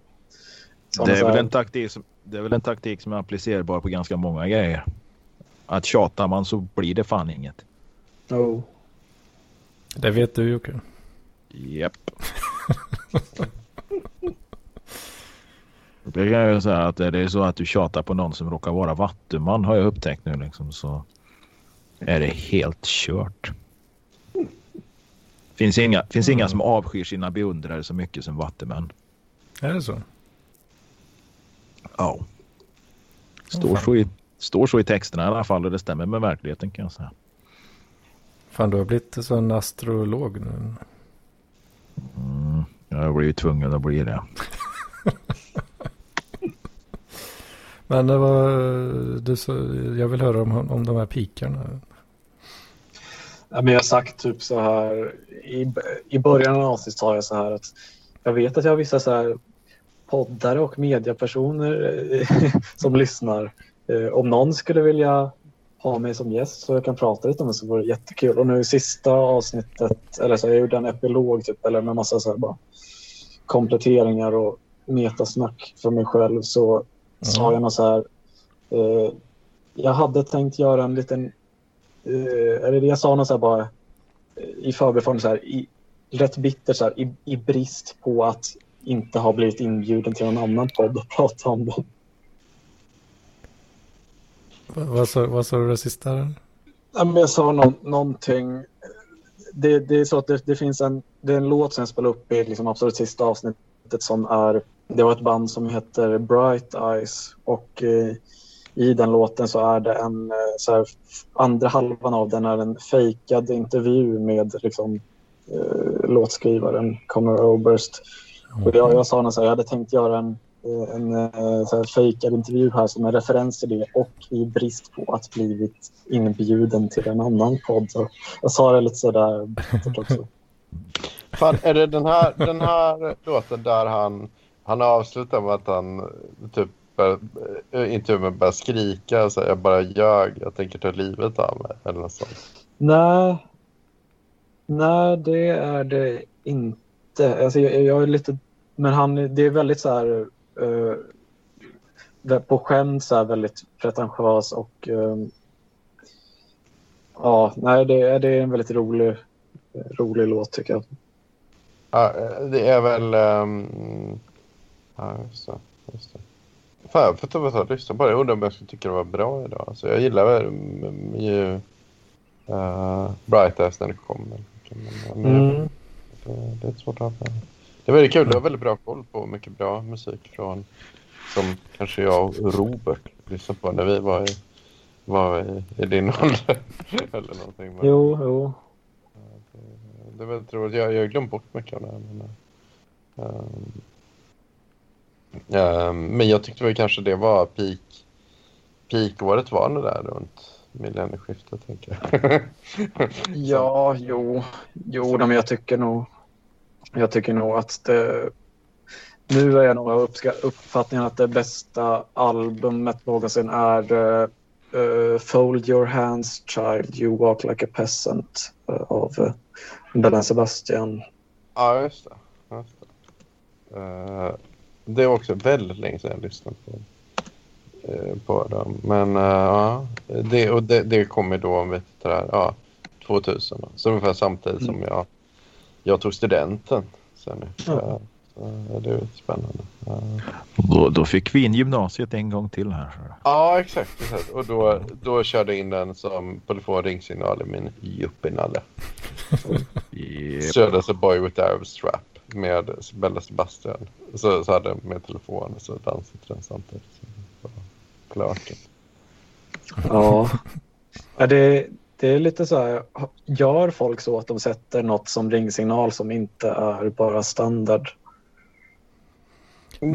Speaker 1: Det är, väl en taktik som, det är väl en taktik som är applicerbar på ganska många grejer. Att tjatar man så blir det fan inget.
Speaker 6: Oh.
Speaker 2: Det vet du Jocke.
Speaker 1: Japp. Det kan jag ju säga att det är så att du tjatar på någon som råkar vara vattuman har jag upptäckt nu liksom så är det helt kört. Finns inga, finns inga som avskyr sina beundrare så mycket som vattumän.
Speaker 2: Är det så?
Speaker 1: Ja.
Speaker 2: Åh,
Speaker 1: Står,
Speaker 2: fan.
Speaker 1: så i, står så i texterna i alla fall och det stämmer med verkligheten kan jag säga.
Speaker 2: Fan du har blivit en astrolog nu.
Speaker 1: Mm, jag har blivit tvungen att bli det.
Speaker 2: Men det var, du så, jag vill höra om, om de här pikarna.
Speaker 6: Ja, men jag har sagt typ så här i, i början av avsnittet sa jag så här att jag vet att jag har vissa så här poddare och mediapersoner eh, som lyssnar. Eh, Om någon skulle vilja ha mig som gäst så jag kan prata lite om det så vore det jättekul. Och nu i sista avsnittet, eller så jag gjorde en epilog typ, eller med massa så här bara kompletteringar och metasnack för mig själv så sa jag något så här. Eh, jag hade tänkt göra en liten eh, eller jag sa något så här bara eh, i förbifarten så här, i, rätt bitter så här, i, i brist på att inte ha blivit inbjuden till någon annan podd och prata om det.
Speaker 2: Vad sa, vad sa du det sista?
Speaker 6: Ja, men jag sa no någonting. Det, det är så att det, det finns en, det är en låt som jag spelade upp i liksom absolut sista avsnittet som är, det var ett band som heter Bright Eyes och eh, i den låten så är det en, eh, så här, andra halvan av den är en fejkad intervju med liksom, eh, låtskrivaren Conor Oberst. Och jag, jag sa när jag hade tänkt göra en, en eh, så här fejkad intervju här som en referens till det och i brist på att blivit inbjuden till en annan podd. Så jag sa det lite sådär också.
Speaker 4: Fan, är det den här, den här låten där han, han avslutar med att han typ äh, intervjun börjar skrika och säga jag bara ljög, jag tänker ta livet av mig eller något sånt.
Speaker 6: Nej, nej det är det inte. Alltså, jag, jag är lite, men han, det är väldigt så här eh, på skämt så här väldigt pretentiös och eh, ja, nej det, det är en väldigt rolig, rolig låt tycker jag.
Speaker 4: Ja, det är väl... ehm, ja, just det. Just det. Fan, jag får ta och lyssna på det. Jag undrar om jag skulle tycka det var bra idag. Alltså, jag gillar väl ju uh, Bright när det kommer. Men,
Speaker 6: Mm.
Speaker 4: det, det är inte svårt att ha med. Det är väldigt kul. Du har väldigt bra koll på mycket bra musik från som kanske jag och Robert lyssnade på när vi var i, var i, i din ålder. Eller någonting. Men,
Speaker 6: Jo, jo.
Speaker 4: det är väldigt roligt. Jag, jag har glömt bort mycket av det här. Men, ehm, men jag tyckte väl kanske det var peak. Peak-året var det där runt millennieskiftet, tänker jag.
Speaker 6: Ja, jo, jo men jag tycker nog, jag tycker nog att det, nu är jag nog av uppfattningen att det bästa albumet någonsin är uh, Fold Your Hands Child, You Walk Like a Peasant eh, av uh, Belen Sebastian.
Speaker 4: ja, just det. Just det. Eh, det var också väldigt länge sedan jag lyssnade på, på dem. Men ja, det, och det, det kom ju då, om vi tittar ja, 2000. Då. Så ungefär samtidigt som jag, jag tog studenten. Sen
Speaker 6: Ja.
Speaker 4: så det är ju spännande. Ja.
Speaker 1: Då, då fick vi in gymnasiet en gång till här.
Speaker 4: Ja, exakt. exakt. Och då, då körde jag in den som telefon ringsignal i min yuppienalle.
Speaker 1: Yep.
Speaker 4: Körde så Boy with Arab Strap med Bella Sebastian. Så, så hade jag med telefon och så dansade den samtidigt. Så klart.
Speaker 6: Ja. ja det, det är lite så här, gör folk så att de sätter något som ringsignal som inte är bara standard?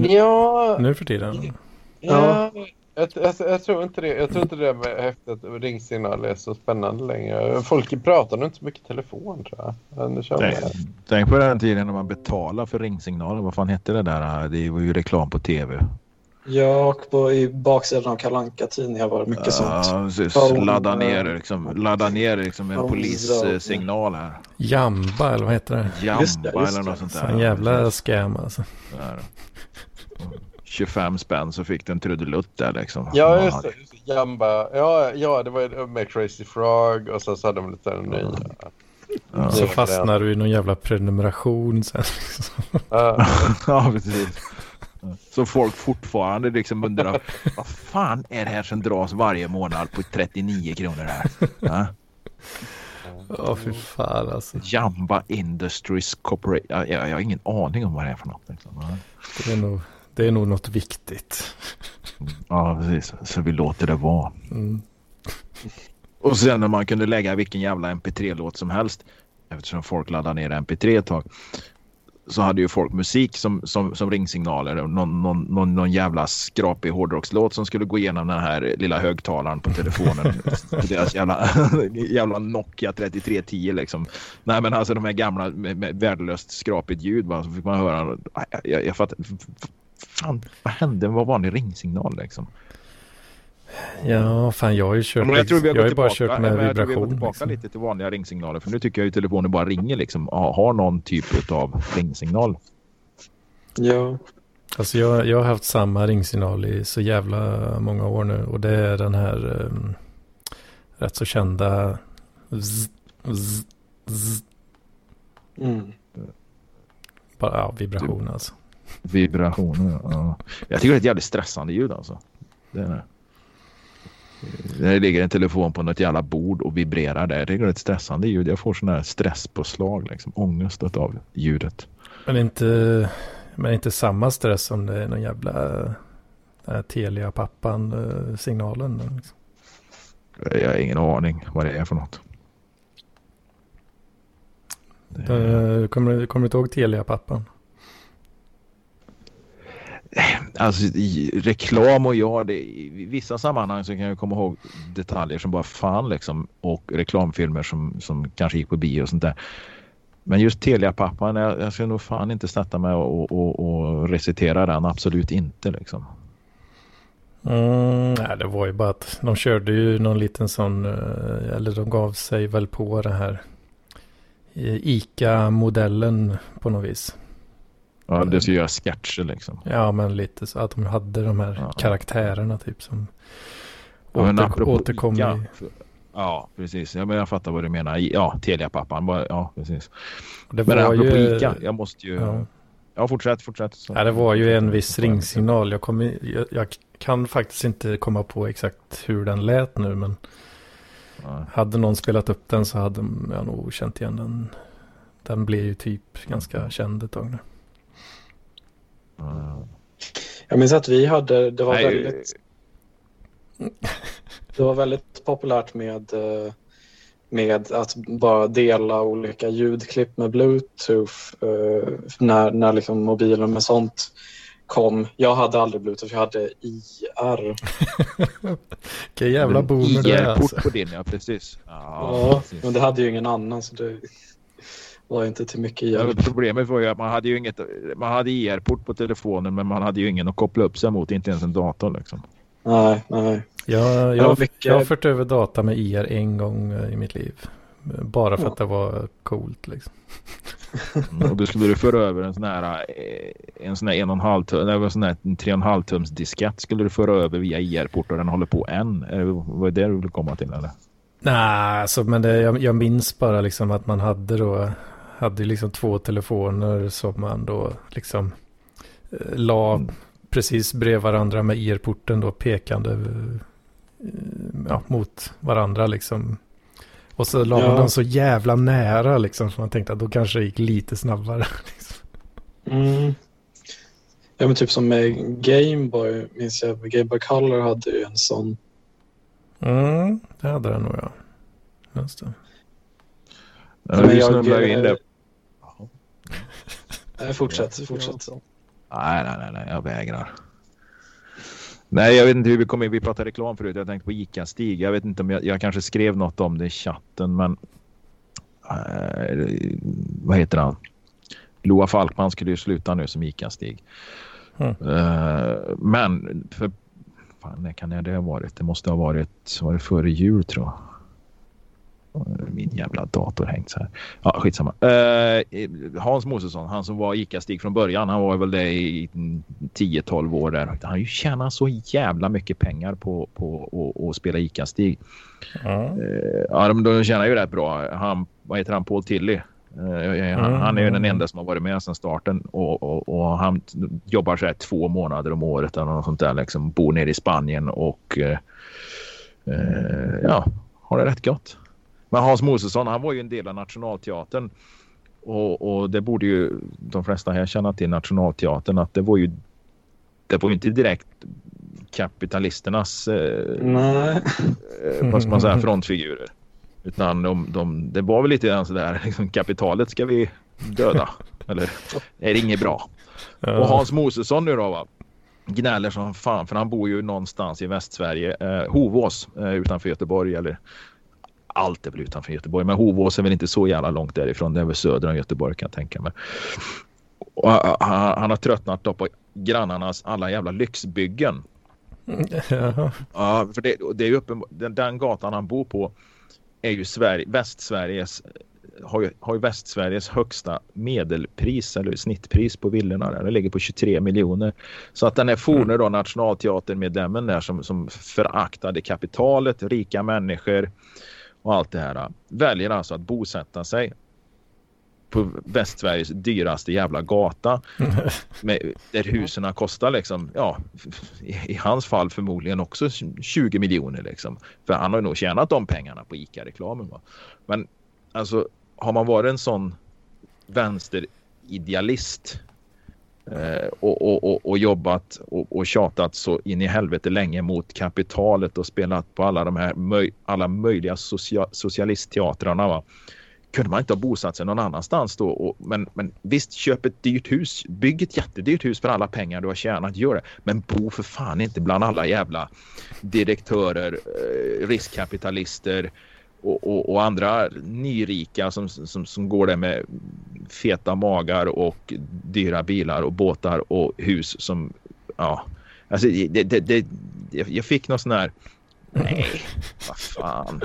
Speaker 4: Ja,
Speaker 2: Nu för tiden?
Speaker 4: ja. Jag, jag, jag, tror inte det. Jag tror inte det med häftigt ringsignal är så spännande längre. Folk pratar nog inte så mycket telefon tror jag.
Speaker 1: Tänk, tänk på den tiden när man betalade för ringsignaler. Vad fan hette det där? Det var ju reklam på tv.
Speaker 6: Ja, och på, i baksidan av kalanka tidningar var det mycket
Speaker 1: Ja,
Speaker 6: sånt.
Speaker 1: precis. Ladda
Speaker 6: eh,
Speaker 1: ner, liksom, ladda ner liksom en polissignal här.
Speaker 2: Jamba eller vad heter det?
Speaker 1: Jamba
Speaker 6: Just det, just
Speaker 1: eller något sånt
Speaker 2: Så
Speaker 1: där.
Speaker 2: en jävla scam alltså.
Speaker 1: Där. 25 spänn så fick du en trudelutt där liksom.
Speaker 4: Ja, just det. Just det. Jamba. Ja, ja, det var med Crazy Frog och sen så hade de lite nya.
Speaker 1: Ja.
Speaker 2: Så fastnar du i någon jävla prenumeration sen. Liksom.
Speaker 4: Ja.
Speaker 1: ja, precis. Så folk fortfarande liksom undrar vad fan är det här som dras varje månad på 39 kronor här? Ja?
Speaker 2: Ja, fy fan alltså.
Speaker 1: Jamba Industries Corporation. Ja, jag, jag har ingen aning om vad det är för något. Liksom.
Speaker 2: Det är nog, det är nog något viktigt.
Speaker 1: Ja, precis. Så vi låter det vara.
Speaker 2: Mm.
Speaker 1: Och sen när man kunde lägga vilken jävla mp3-låt som helst. Eftersom folk laddade ner mp3 ett tag. Så hade ju folk musik som, som, som ringsignaler. Och någon, någon, någon, någon jävla skrapig hårdrockslåt som skulle gå igenom den här lilla högtalaren på telefonen. Deras jävla, jävla Nokia 3310 liksom. Nej men alltså de här gamla med, med värdelöst skrapigt ljud. Va? Så fick man höra. Jag, jag, jag fattar. Fan, vad hände? Vad var en ringsignal liksom?
Speaker 2: Ja, fan jag har ju kört.
Speaker 1: Men jag tror vi har,
Speaker 2: jag har ju bara
Speaker 1: tillbaka,
Speaker 2: kört med
Speaker 1: men jag tror vi har gått
Speaker 2: vibration.
Speaker 1: tillbaka
Speaker 2: Liksom.
Speaker 1: lite till vanliga ringsignaler. För nu tycker jag ju telefonen bara ringer liksom. Har någon typ av ringsignal.
Speaker 6: Ja.
Speaker 2: Alltså jag, jag har haft samma ringsignal i så jävla många år nu. Och det är den här um, rätt så kända zzz, zzz, zzz,
Speaker 6: Mm.
Speaker 2: bara, ja, vibration alltså.
Speaker 1: Vibrationer. Ja. Jag tycker det är ett jävligt stressande ljud alltså. Det är det. Det ligger en telefon på något jävla bord och vibrerar där. Det är ett stressande ljud. Jag får sån här stresspåslag liksom. Ångest av ljudet.
Speaker 2: Men inte, men inte samma stress som det är någon jävla den här Telia-pappan eh, signalen. Liksom.
Speaker 1: Jag har ingen aning vad det är för något. Det
Speaker 2: Eh, Kommer, du- kommer du inte ihåg Telia-pappan?
Speaker 1: Alltså reklam och ja, det, i vissa sammanhang så kan jag komma ihåg detaljer som bara fan liksom och reklamfilmer som, som kanske gick på bio och sånt där. Men just Telia-pappan, jag, jag ska nog fan inte sätta mig och, och, och recitera den, absolut inte liksom.
Speaker 2: Mm, nej, det var ju bara att de körde ju någon liten sån, eh, eller de gav sig väl på det här eh, ICA-modellen på något vis.
Speaker 1: Ja, det ska göra sketcher liksom.
Speaker 2: Ja, men lite så att de hade de här
Speaker 1: Ja.
Speaker 2: karaktärerna typ som
Speaker 1: Ja,
Speaker 2: åter,
Speaker 1: apropå
Speaker 2: återkom
Speaker 1: Ica,
Speaker 2: i...
Speaker 1: Ja, precis. Ja, men jag fattar vad du menar. Ja, Telia-pappan. Ja, precis.
Speaker 2: Det
Speaker 1: Men apropå
Speaker 2: ju,
Speaker 1: Ica, jag måste ju...
Speaker 2: ja.
Speaker 1: Ja, fortsätt, fortsätt. Så-
Speaker 2: Ja, det var ju en viss ringsignal. Jag, kommer, jag, jag kan faktiskt inte komma på exakt hur den lät nu, men
Speaker 1: Ja.
Speaker 2: hade någon spelat upp den så hade jag nog känt igen den. Den blev ju typ ganska känd ett tag nu.
Speaker 1: Ja.
Speaker 6: Jag minns att vi hade, det var,
Speaker 1: Nej,
Speaker 6: väldigt, det var väldigt populärt med, eh, med att bara dela olika ljudklipp med bluetooth eh, när, när liksom mobilen med sånt kom. Jag hade aldrig bluetooth, jag hade IR.
Speaker 2: Vilken jävla boomer det är
Speaker 1: IR-port
Speaker 2: alltså.
Speaker 1: på din, ja precis. Ja,
Speaker 6: Ja,
Speaker 1: precis.
Speaker 6: men det hade ju ingen annan så det var inte till mycket
Speaker 1: Ja,
Speaker 6: hjälp.
Speaker 1: Problemet var ju att man hade ju inget, man hade IR-port på telefonen men man hade ju ingen att koppla upp sig mot, inte ens en dator liksom.
Speaker 6: Nej, nej.
Speaker 2: Jag, jag,
Speaker 6: mycket-
Speaker 2: jag har fört över data med IR en gång eh, i mitt liv. Bara för
Speaker 6: Ja.
Speaker 2: att det var coolt liksom.
Speaker 1: Mm, Och då skulle du föra över en sån här eh, en sån här en och en halv tum, eller en sån här en tre och en halv tums diskett skulle du föra över via IR-port och den håller på än. Är det- Var det det du ville komma till eller?
Speaker 2: Nej, alltså, men det, jag, jag minns bara liksom att man hade då hade liksom två telefoner som man då liksom eh, la
Speaker 1: Mm.
Speaker 2: precis bredvid varandra med IR-porten då pekande eh, ja, mot varandra liksom. Och så la man
Speaker 6: Ja.
Speaker 2: dem så jävla nära liksom så man tänkte att då kanske det gick lite snabbare. Liksom.
Speaker 6: Mm. Ja, men typ som med Gameboy, minns jag. Gameboy Color hade ju en sån.
Speaker 2: Mm, det hade den nog ja. Just det.
Speaker 1: Ja,
Speaker 6: Men
Speaker 1: du
Speaker 6: jag-
Speaker 1: snubblade in det.
Speaker 6: Nej, fortsätt, fortsätt.
Speaker 1: Nej, nej, nej, nej, jag vägrar. Nej, jag vet inte hur vi kom in. Vi pratade reklam förut. Jag tänkte på Ica-Stig. Jag vet inte om jag, jag kanske skrev något om det i chatten, men eh, vad heter han? Loa Falkman skulle ju sluta nu som Ica-Stig.
Speaker 2: Mm.
Speaker 1: Eh, men för fan, när kan det ha varit? Det måste ha varit, var det före jul tror jag. Min jävla dator hängt så här. Ja, skitsamma. Eh, Hans Mosesson, han som var ICA-Stig från början, han var väl det i 10-12 år där. Han har ju tjänat så jävla mycket pengar på, på att spela ICA-Stig.
Speaker 2: Ja.
Speaker 1: Eh, ja, de, de tjänar ju rätt bra. Han, vad heter han? Paul Tilly. Eh, han,
Speaker 2: Mm.
Speaker 1: han är ju den enda som har varit med sedan starten och, och, och han jobbar så här två månader om året eller något sånt där. Liksom, bor nere i Spanien och ja, har det rätt gott. Men Hans Mosesson, han var ju en del av Nationalteatern. Och, och det borde ju de flesta här känna till Nationalteatern att det var ju det var ju inte direkt kapitalisternas eh,
Speaker 6: Nej.
Speaker 1: eh, vad ska man säga, frontfigurer. Utan de, de, det var väl lite grann sådär, liksom, kapitalet ska vi döda. Eller är det inget bra? Och Hans Mosesson nu då va? Gnäller som fan för han bor ju någonstans i Västsverige. Eh, Hovås eh, utanför Göteborg eller allt är väl utanför Göteborg. Men Hovås är väl inte så jävla långt därifrån. Det är väl söder om Göteborg kan jag tänka mig. Och han, han har tröttnat på grannarnas alla jävla lyxbyggen.
Speaker 2: Ja.
Speaker 1: Ja, för det, det är ju den, den gatan han bor på är ju Sverige, Västsveriges har ju, har ju Västsveriges högsta medelpris eller snittpris på villorna där. Det ligger på 23 miljoner. Så att den här forne då nationalteatermedlemmen där som, som föraktade kapitalet, rika människor och allt det här väljer alltså att bosätta sig på Västsveriges dyraste jävla gata. Med, där husen kostar liksom, ja, i, i hans fall förmodligen också 20 miljoner liksom. För han har nog tjänat de pengarna på ICA-reklamen. Men alltså, har man varit en sån vänsteridealist Eh, och, och, och, och jobbat och, och tjatat så in i helvete länge mot kapitalet och spelat på alla de här möj, alla möjliga socia, socialistteatrarna va? kunde man inte ha bosatt sig någon annanstans då? Och, men, men visst, köp ett dyrt hus. Bygg ett jättedyrt hus för alla pengar du har tjänat. Gör det. Men bo för fan inte bland alla jävla direktörer, eh, riskkapitalister och, och, och andra nyrika som, som, som går där med feta magar och dyra bilar och båtar och hus som, ja, alltså det, det, det, jag fick någon sån här Nej, vad fan.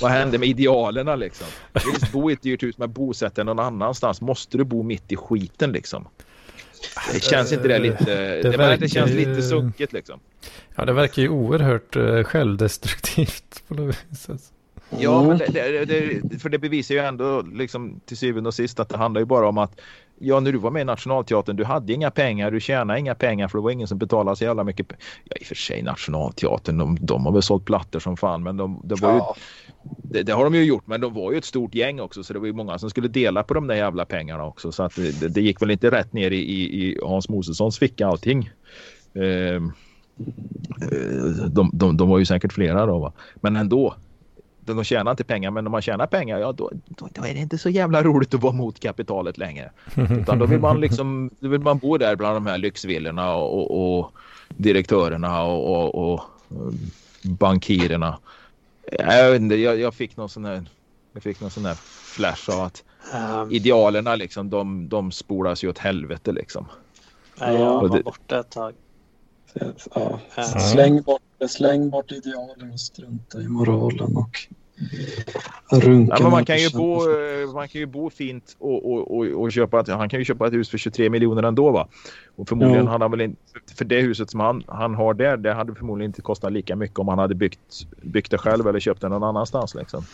Speaker 1: Vad hände med idealerna liksom? Visst, bo i ett dyrt hus men bosätt dig någon annanstans. Måste du bo mitt i skiten liksom? Det känns inte det lite... Det,
Speaker 2: verkar
Speaker 1: det känns lite sunkigt liksom.
Speaker 2: ja, det verkar ju oerhört uh, självdestruktivt på något vis.
Speaker 1: Ja, men det, det, det, för det bevisar ju ändå liksom till syvende och sist att det handlar ju bara om att ja, när du var med i Nationalteatern, du hade inga pengar, du tjänade inga pengar för det var ingen som betalade så jävla mycket. Ja, i och för sig Nationalteatern, de, de har väl sålt plattor som fan, men de, det var ju
Speaker 6: Ja.
Speaker 1: Det, det har de ju gjort, men de var ju ett stort gäng också så det var ju många som skulle dela på de där jävla pengarna också. Så att det, det, det gick väl inte rätt ner i, i, i Hans Mosessons ficka allting. Ehm, eh, de, de, de var ju säkert flera då va. Men ändå. De tjänar inte pengar, men om man tjänar pengar, ja då, då, då är det inte så jävla roligt att vara mot kapitalet längre. Utan då vill man liksom, då vill man bo där bland de här lyxvillorna och, och, och direktörerna och, och, och um, bankirerna. Jag, vet inte, jag, jag fick någon sån här, jag fick någon sån här flash av att
Speaker 3: Um,
Speaker 1: idealerna liksom, de, de spolas ju åt helvete liksom.
Speaker 3: nej, jag var borta ett tag.
Speaker 6: Ja. Släng, bort, släng bort idealen och strunta i moralen och runka.
Speaker 1: Ja, men man kan ju bo, eh, man kan ju bo fint och, och, och, och köpa ett, han kan ju köpa ett hus för 23 miljoner ändå va. Och förmodligen
Speaker 6: Ja.
Speaker 1: hade han väl inte, för det huset som han, han har där, det hade förmodligen inte kostat lika mycket om han hade byggt, byggt det själv eller köpt det någon annanstans liksom.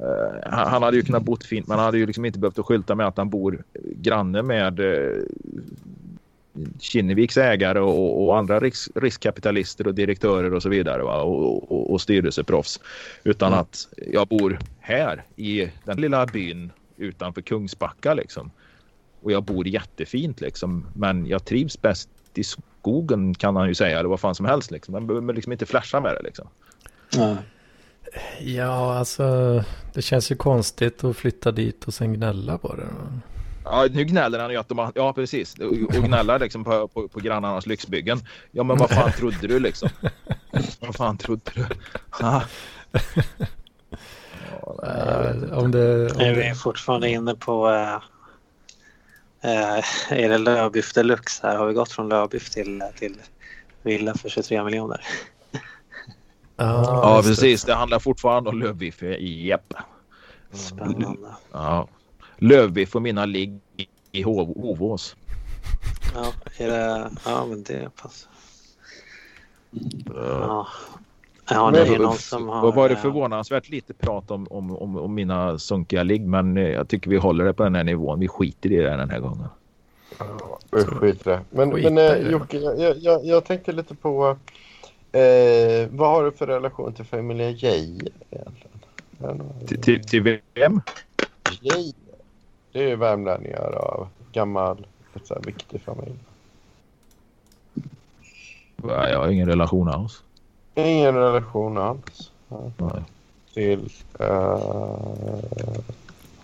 Speaker 1: Eh, han, hade ju kunnat bott fint men han hade ju liksom inte behövt att skylta med att han bor granne med uh, Kinneviks ägare och, och andra risk, riskkapitalister och direktörer och så vidare va? Och, och, och styrelseproffs. Utan
Speaker 6: Mm.
Speaker 1: att jag bor här i den lilla byn utanför Kungsbacka liksom. Och jag bor jättefint liksom. Men jag trivs bäst i skogen kan han ju säga. Eller vad fan som helst liksom. Man behöver liksom inte flasha med det liksom.
Speaker 6: Nej.
Speaker 2: Ja, alltså det känns ju konstigt att flytta dit och sen gnälla på det.
Speaker 1: Ja, nu gnäller han ju att de har, Ja, precis. Och gnäller liksom på, på, på grannarnas lyxbyggen. Ja, men vad fan trodde du liksom? Vad fan trodde du? Ah. Ja, nej,
Speaker 2: om det, om
Speaker 3: Är vi fortfarande inne på... Äh, äh, är det lövbiff deluxe här? Har vi gått från lövbiff till, till villa för 23 miljoner?
Speaker 1: Ja,
Speaker 2: just det.
Speaker 1: precis. Det handlar fortfarande om lövbiff. Japp.
Speaker 3: Spännande.
Speaker 1: Ja. Lövbiff och mina ligg i Hov- Hovås.
Speaker 3: Ja, är det... Ja, men det passar. Ja. Ja, det är någon som har...
Speaker 1: Vad var det
Speaker 3: eh,
Speaker 1: förvånansvärt lite prat om, om, om, om mina sunkiga ligg. Men eh, jag tycker vi håller det på den här nivån. Vi skiter i det den här gången.
Speaker 4: Ja, skit det. Men,
Speaker 2: Skit
Speaker 4: men eh,
Speaker 2: det.
Speaker 4: Jocke, jag, jag, jag tänkte lite på eh, vad har du för relation till familjen egentligen? Någon-
Speaker 1: Till, till, till vem?
Speaker 4: Geijer. Det är ju värmlänningar av gammal, så här viktig familj.
Speaker 1: Ja, Jag har ingen relation alls.
Speaker 4: Ingen relation alls
Speaker 1: Nej.
Speaker 4: till... Uh,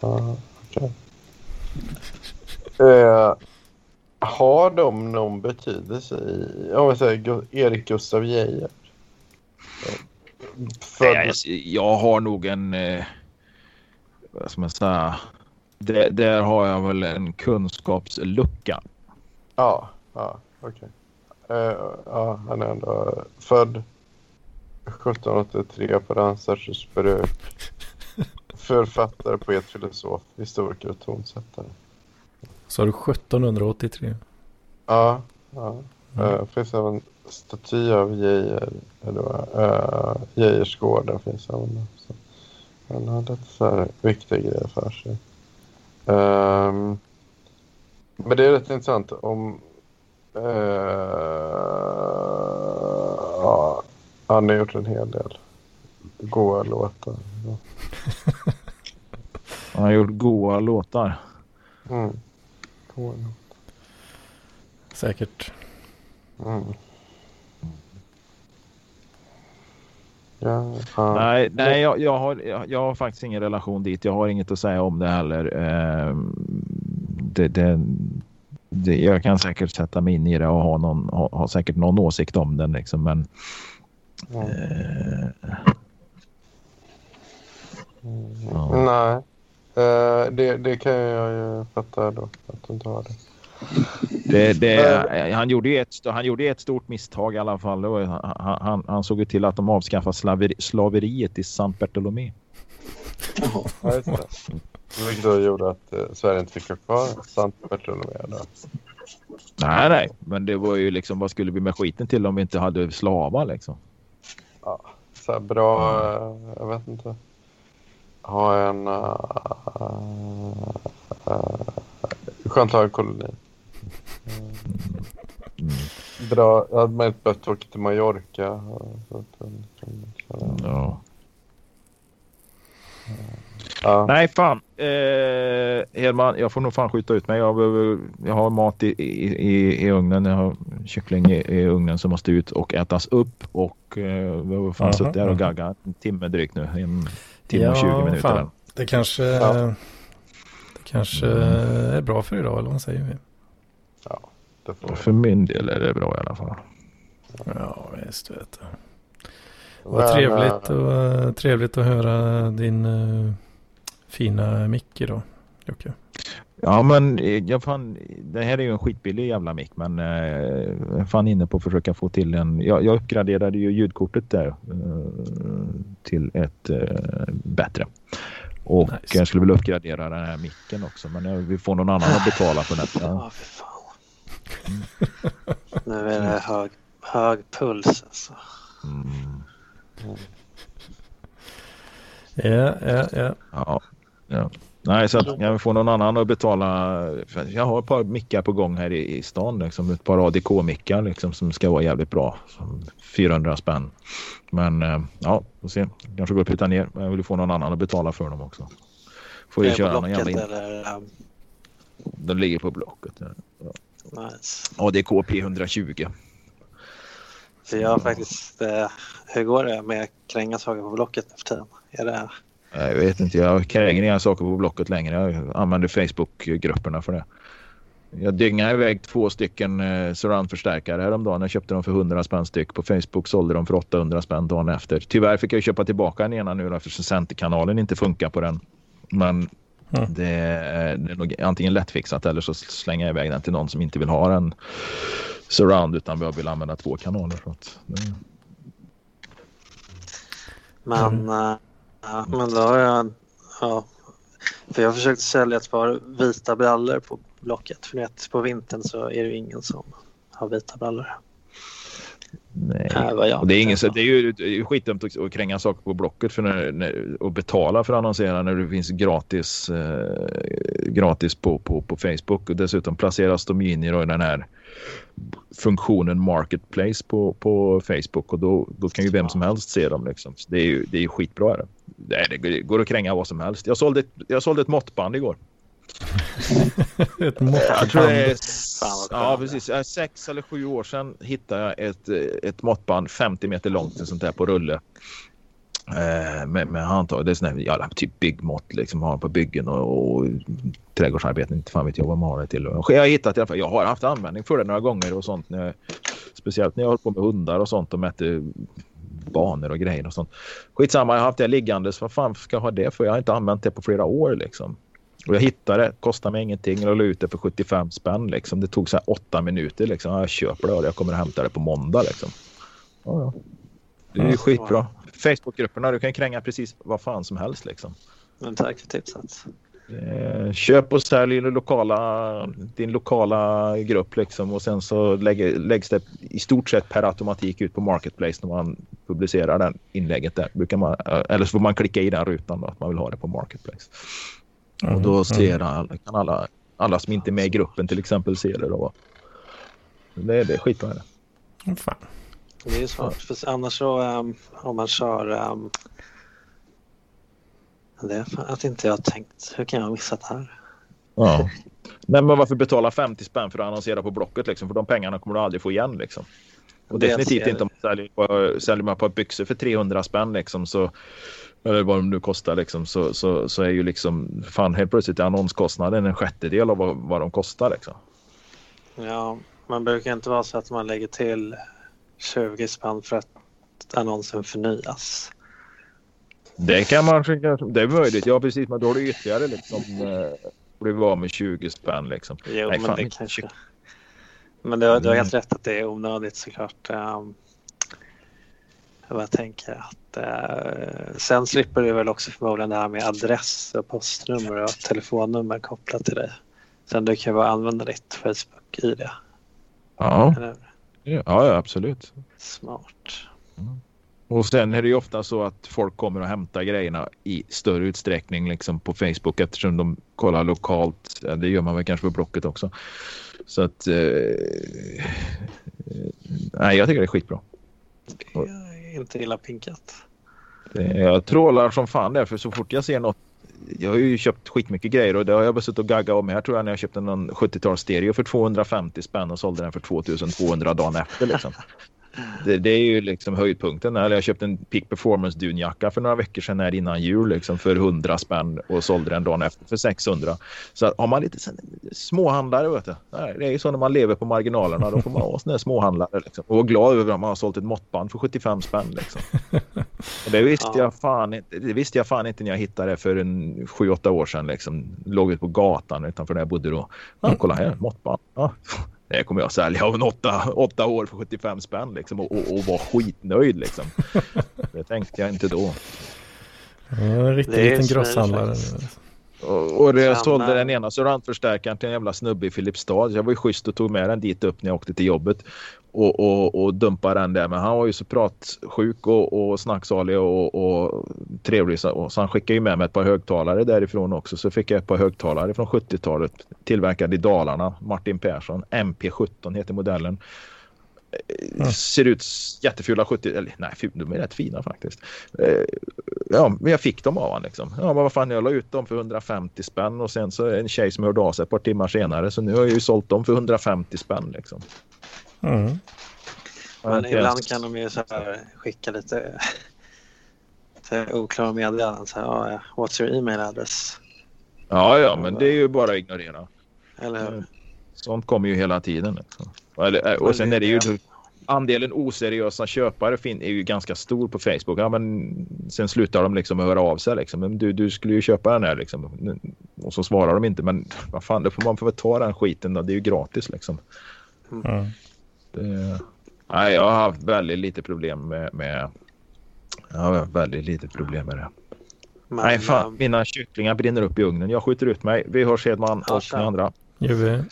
Speaker 4: uh, okej. Eh, har de någon betydelse i, om vi säger Erik Gustav Geijer? Eh,
Speaker 1: alltså, jag har nog en... Eh, vad ska man säga? Där, där har jag väl en kunskapslucka.
Speaker 4: Ja, ja okej. Eh, ja, han är ändå född 1783 på Ransäters bruk. Författare, poet, filosof, historiker och tonsättare.
Speaker 2: Så har du 1783.
Speaker 4: Ja, ja.
Speaker 2: Mm.
Speaker 4: Eh, finns även staty av Geijer. Eller vad? Uh, Geijersgården finns även. Så han hade lite så här viktiga grejer för sig. Ehm, men det är rätt intressant om... eh, ja, han har gjort en hel del goa låtar. Ja.
Speaker 1: Han har gjort goa låtar.
Speaker 4: Mm. Goa
Speaker 2: Säkert.
Speaker 4: Mm. Ja.
Speaker 1: Nej, nej jag, jag, har, jag, jag har faktiskt ingen relation dit. Jag har inget att säga om det heller. Ehm, det, det, det, jag kan säkert sätta mig in i det och ha, någon, ha, ha säkert någon åsikt om den. Liksom, men
Speaker 4: Ja.
Speaker 1: eh, Ja.
Speaker 4: Nej, Eh, det, det kan jag ju fatta då. Att du inte har det.
Speaker 1: Det, det, han, gjorde ju ett, han gjorde ett stort misstag i alla fall. Han, han, han såg ju till att de avskaffade slaveri, slaveriet i Sant Bartolomé.
Speaker 4: Ja, just det. Vilket då gjorde att eh, Sverige inte fick ha kvar Sant Bartolomé. då.
Speaker 1: Nej, nej, men det var ju liksom vad skulle vi med skiten till om vi inte hade slavar liksom?
Speaker 4: Så här bra, eh, jag vet inte. Ha en... Uh, uh, skönt att ha en koloni.
Speaker 1: Mm.
Speaker 4: Bra, hade man inte behövt åka till Mallorca.
Speaker 1: Ja.
Speaker 4: ja.
Speaker 1: Nej, fan. Eh, Hedman, jag får nog fan skjuta ut mig. Jag, behöver, jag har mat i, i, i, ugnen. Jag har kyckling i, i ugnen som måste ut och ätas upp. Och eh, vi har fan
Speaker 2: Aha,
Speaker 1: suttit här och gaggat en timme drygt nu. En timme och 20 minuter.
Speaker 2: fan.
Speaker 1: Där.
Speaker 2: Det kanske,
Speaker 4: Ja.
Speaker 2: det kanske
Speaker 1: Mm.
Speaker 2: är bra för idag, eller vad säger vi?
Speaker 4: Det får
Speaker 1: För min del är det bra i alla fall.
Speaker 2: Ja, visst vet du.
Speaker 4: Men,
Speaker 2: Vad trevligt,
Speaker 4: eh,
Speaker 2: och, eh, trevligt att höra din eh, fina mick idag, Jocke.
Speaker 1: Ja, men eh, jag fan, det här är ju en skitbillig jävla mick, men eh, jag är fan inne på att försöka få till en. Jag, jag uppgraderade ju ljudkortet där eh, till ett eh, bättre. Och
Speaker 2: Nice.
Speaker 1: jag skulle vilja uppgradera den här micken också, men jag vill få någon annan att betala för detta.
Speaker 3: Ja, för fan. Nu är det hög, hög puls alltså.
Speaker 1: Mm,
Speaker 2: Ja, ja, ja.
Speaker 1: ja, ja. Nej, så att jag vill få någon annan att betala. Jag har ett par mickar på gång här i, i stan, liksom, ett par ADK-mickar liksom, som ska vara jävligt bra. Som 400 spänn. Men eh, ja, får se. Kanske går att pruta ner. Men jag vill få någon annan att betala för dem också. Får ju köra någon jävla in...
Speaker 3: eller? um,
Speaker 1: De ligger på Blocket. ja.
Speaker 3: Nice.
Speaker 1: ADK P120.
Speaker 3: För jag har faktiskt, eh, hur går det med kränga saker på Blocket nu för tiden? Är det,
Speaker 1: Jag vet inte, jag kränger inga saker på Blocket längre. Jag använder Facebook-grupperna för det. Jag dyngade iväg två stycken eh, surroundförstärkare häromdagen. Jag köpte dem för 100 spänn styck. På Facebook sålde de för 800 spänn dagen efter. Tyvärr fick jag köpa tillbaka den ena nu eftersom centerkanalen inte funkar på den. Men
Speaker 2: Mm.
Speaker 1: det, är, det är nog antingen lättfixat eller så slänger jag iväg den till någon som inte vill ha en surround utan bara vill använda två kanaler. Så att, det,
Speaker 3: Men, eh, ja, men då har jag... Ja, för jag försökte sälja ett par vita brallor på Blocket. För ni vet, på vintern så är det ju ingen som har vita brallor.
Speaker 1: Nej. Och det är, ingen, så- det är ju skitdumt att, kränga saker på Blocket för när, när, och betala för att annonsera när det finns gratis, eh, gratis på, på, på Facebook. Och dessutom placeras de in i den här funktionen Marketplace på, på Facebook och då, då kan ju vem som helst se dem. Liksom. Så det är ju det är ju skitbra. Är det. Nej, det går att kränga vad som helst. Jag sålde ett, jag sålde ett måttband igår.
Speaker 2: Ett
Speaker 1: Jag tror det är, ja, precis. Sex eller sju år sedan hittade jag ett, ett måttband 50 meter långt, ett sånt där på rulle. Eh, med, med handtag. Det är sån här, ja, typ byggmått liksom. Har på byggen och, och trädgårdsarbeten. Inte fan vet jag vad man har det till. Jag har hittat i alla fall. Jag har haft användning för det några gånger och sånt. När jag, speciellt när jag håller på med hundar och sånt och mäter banor och grejer och sånt. Skitsamma, jag har haft det liggandes. Vad fan ska jag ha det för? Jag har inte använt det på flera år liksom. Och jag hittade det, kostade mig ingenting och la ut det för 75 spänn. Liksom. Det tog så här åtta minuter. Liksom. Ja, Jag köper det och jag kommer att hämta det på måndag. Liksom. Ja, ja. Det är ju skitbra. Facebookgrupperna, du kan kränga precis vad fan som helst. Liksom.
Speaker 3: Men tack för tipset.
Speaker 1: Eh, köp och sälj lokala, din lokala grupp liksom. och sen så lägger, läggs det i stort sett per automatik ut på Marketplace när man publicerar den inlägget där. Brukar man, eh, eller så får man klicka i den rutan då, att man vill ha det på Marketplace. Och
Speaker 2: Mm.
Speaker 1: då ser alla, kan alla, alla som inte är med i gruppen till exempel se det då. Det, är- det skitbra. är Det.
Speaker 2: Mm, Fan.
Speaker 3: Det är ju svårt. För annars så ehm, om man kör... Um, det är fan att inte jag har tänkt. Hur kan jag ha missat det här?
Speaker 1: Ja. Nej, men varför betala 50 spänn för att annonsera på Blocket liksom? För de pengarna kommer du aldrig få igen liksom. Och definitivt inte om man säljer, på, säljer man på byxor för 300 spänn liksom så eller vad de nu kostar liksom så, så, så är ju liksom fan helt plötsligt annonskostnaden en sjättedel av vad, vad de kostar liksom.
Speaker 3: Ja, man brukar inte vara så att man lägger till 20 spänn för att annonsen förnyas.
Speaker 1: Det kan man det är möjligt. Ja precis men då har du ytterligare liksom eh, blivit av med 20 spänn liksom.
Speaker 3: Jo,
Speaker 1: Nej,
Speaker 3: men
Speaker 1: fan,
Speaker 3: det kanske...
Speaker 1: 20.
Speaker 3: Men du, du har helt
Speaker 1: Mm.
Speaker 3: rätt att det är onödigt såklart. Um, jag tänker att uh, sen slipper du väl också förmodligen det här med adress och postnummer och telefonnummer kopplat till dig. Sen du kan ju bara använda ditt Facebook i det.
Speaker 1: Ja, ja, ja absolut.
Speaker 3: Smart.
Speaker 1: Och sen är det ju ofta så att folk kommer och hämtar grejerna i större utsträckning liksom på Facebook eftersom de kollar lokalt. Det gör man väl kanske på Blocket också. Så att... Eh, eh, nej, jag tycker det är skitbra.
Speaker 3: Är inte illa pinkat.
Speaker 1: Jag trålar som fan där för så fort jag ser något. Jag har ju köpt skitmycket grejer och det har jag bara suttit och gaggat om här tror jag när jag köpte någon 70-tals stereo för 250 spänn och sålde den för 2200 dagen efter liksom. Det, det är ju liksom höjdpunkten. Eller jag köpte en Peak Performance dunjacka för några veckor sedan här innan jul liksom för 100 spänn och sålde den dagen efter för 600. Så har man lite småhandlare vet du. Det är ju så när man lever på marginalerna. Då får man sån där småhandlare liksom. Och vara glad över att man har sålt ett måttband för 75 spänn liksom. Och det visste
Speaker 3: Ja.
Speaker 1: jag fan inte. Det visste jag fan inte när jag hittade det för en 7-8 år sedan liksom. Låg ute på gatan utanför där jag bodde då. Ja, kolla här, måttband. Ja. Det kommer jag sälja om åtta, åtta år för 75 spänn liksom och, och, och vara skitnöjd liksom. Det tänkte jag inte då.
Speaker 2: Ja, en riktig
Speaker 3: Det är
Speaker 2: liten grosshandlare.
Speaker 3: faktiskt.
Speaker 1: Och, och jag sålde den ena surroundförstärkaren till en jävla snubbe i Filipstad. Jag var ju schysst och tog med den dit upp när jag åkte till jobbet. Och, och, och dumpade den där. Men han var ju så pratsjuk och, och snacksalig och, och trevlig. Så, han skickade ju med mig ett par högtalare därifrån också. Så fick jag ett par högtalare från 70-talet. Tillverkade i Dalarna. Martin Persson. MP17 heter modellen. Eh, Ser ut jättefula 70, eller nej ful- de är rätt fina faktiskt. Eh, Ja, men jag fick dem av honom liksom. Ja, men vad fan jag la ut dem för 150 spänn och sen så är en tjej som hörde av sig ett par timmar senare så nu har jag ju sålt dem för 150 spänn liksom.
Speaker 2: Mm.
Speaker 3: Men ibland kan de ju så här skicka lite lite oklara meddelanden. Så här, what's your email address?
Speaker 1: Ja, ja, men det är ju bara att ignorera.
Speaker 3: Eller hur?
Speaker 1: Sånt kommer ju hela tiden. Liksom. Eller, och sen är det ju andelen oseriösa köpare fin- är ju ganska stor på Facebook. Ja, men sen slutar de liksom höra av sig. Liksom. Men du, du skulle ju köpa den här liksom. Och så svarar de inte. Men vad fan, då får man få väl ta den skiten. Då. Det är ju gratis liksom.
Speaker 2: Mm.
Speaker 1: Det, nej, jag har haft väldigt lite problem med, med jag har väldigt lite problem med det.
Speaker 3: Men,
Speaker 1: nej, fan.
Speaker 3: eh,
Speaker 1: Mina kycklingar brinner upp i ugnen. Jag skjuter ut mig. Vi hörs Hedman
Speaker 3: Ja,
Speaker 1: och ni andra.
Speaker 2: Gör vi?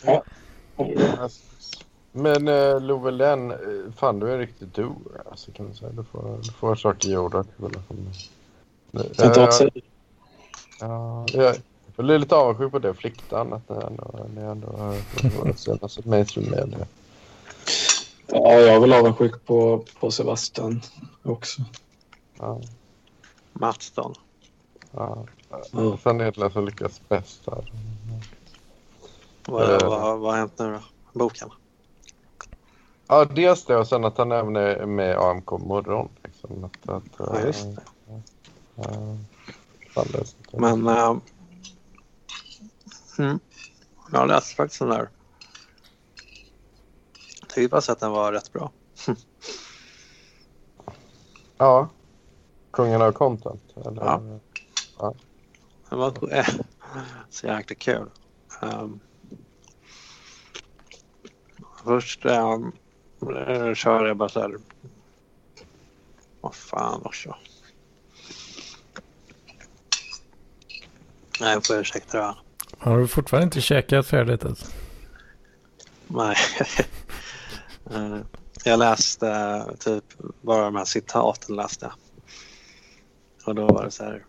Speaker 4: Men eh, Lovelen, eh, fan du är en riktig do. Alltså, kan man säga. Du får, du får saker gjorda. Ja, jag, jag blir lite avundsjuk på det fliktan. Att ni ändå, ni ändå har senaste mainstream media.
Speaker 6: Ja, jag är väl avundsjuk på, på Sebastian också.
Speaker 4: Ja,
Speaker 3: Mats då?
Speaker 4: ja.
Speaker 6: Ja.
Speaker 4: Sen är det som lyckas bäst här.
Speaker 3: Vad,
Speaker 4: Eh.
Speaker 3: vad, vad har hänt nu då? Boken?
Speaker 4: Ja, dels det och sen att han även är med i AMK morgon. Liksom. Att, att,
Speaker 3: Ja, just det.
Speaker 4: Sånt där.
Speaker 3: Men... Uh, mm, jag läste faktiskt den där. Tyckte bara att den var rätt bra.
Speaker 4: Ja. Kungen av content. Eller?
Speaker 3: Ja. Den var eh, så jäkla kul. Um, först um, eh, körde jag bara så här. Vad fan också. Nej, jag får ursäkta det.
Speaker 2: Har du fortfarande inte käkat färdigt? Alltså?
Speaker 3: Nej. Eh, jag läste eh, typ bara de här citaten läste jag. Och då var det så här.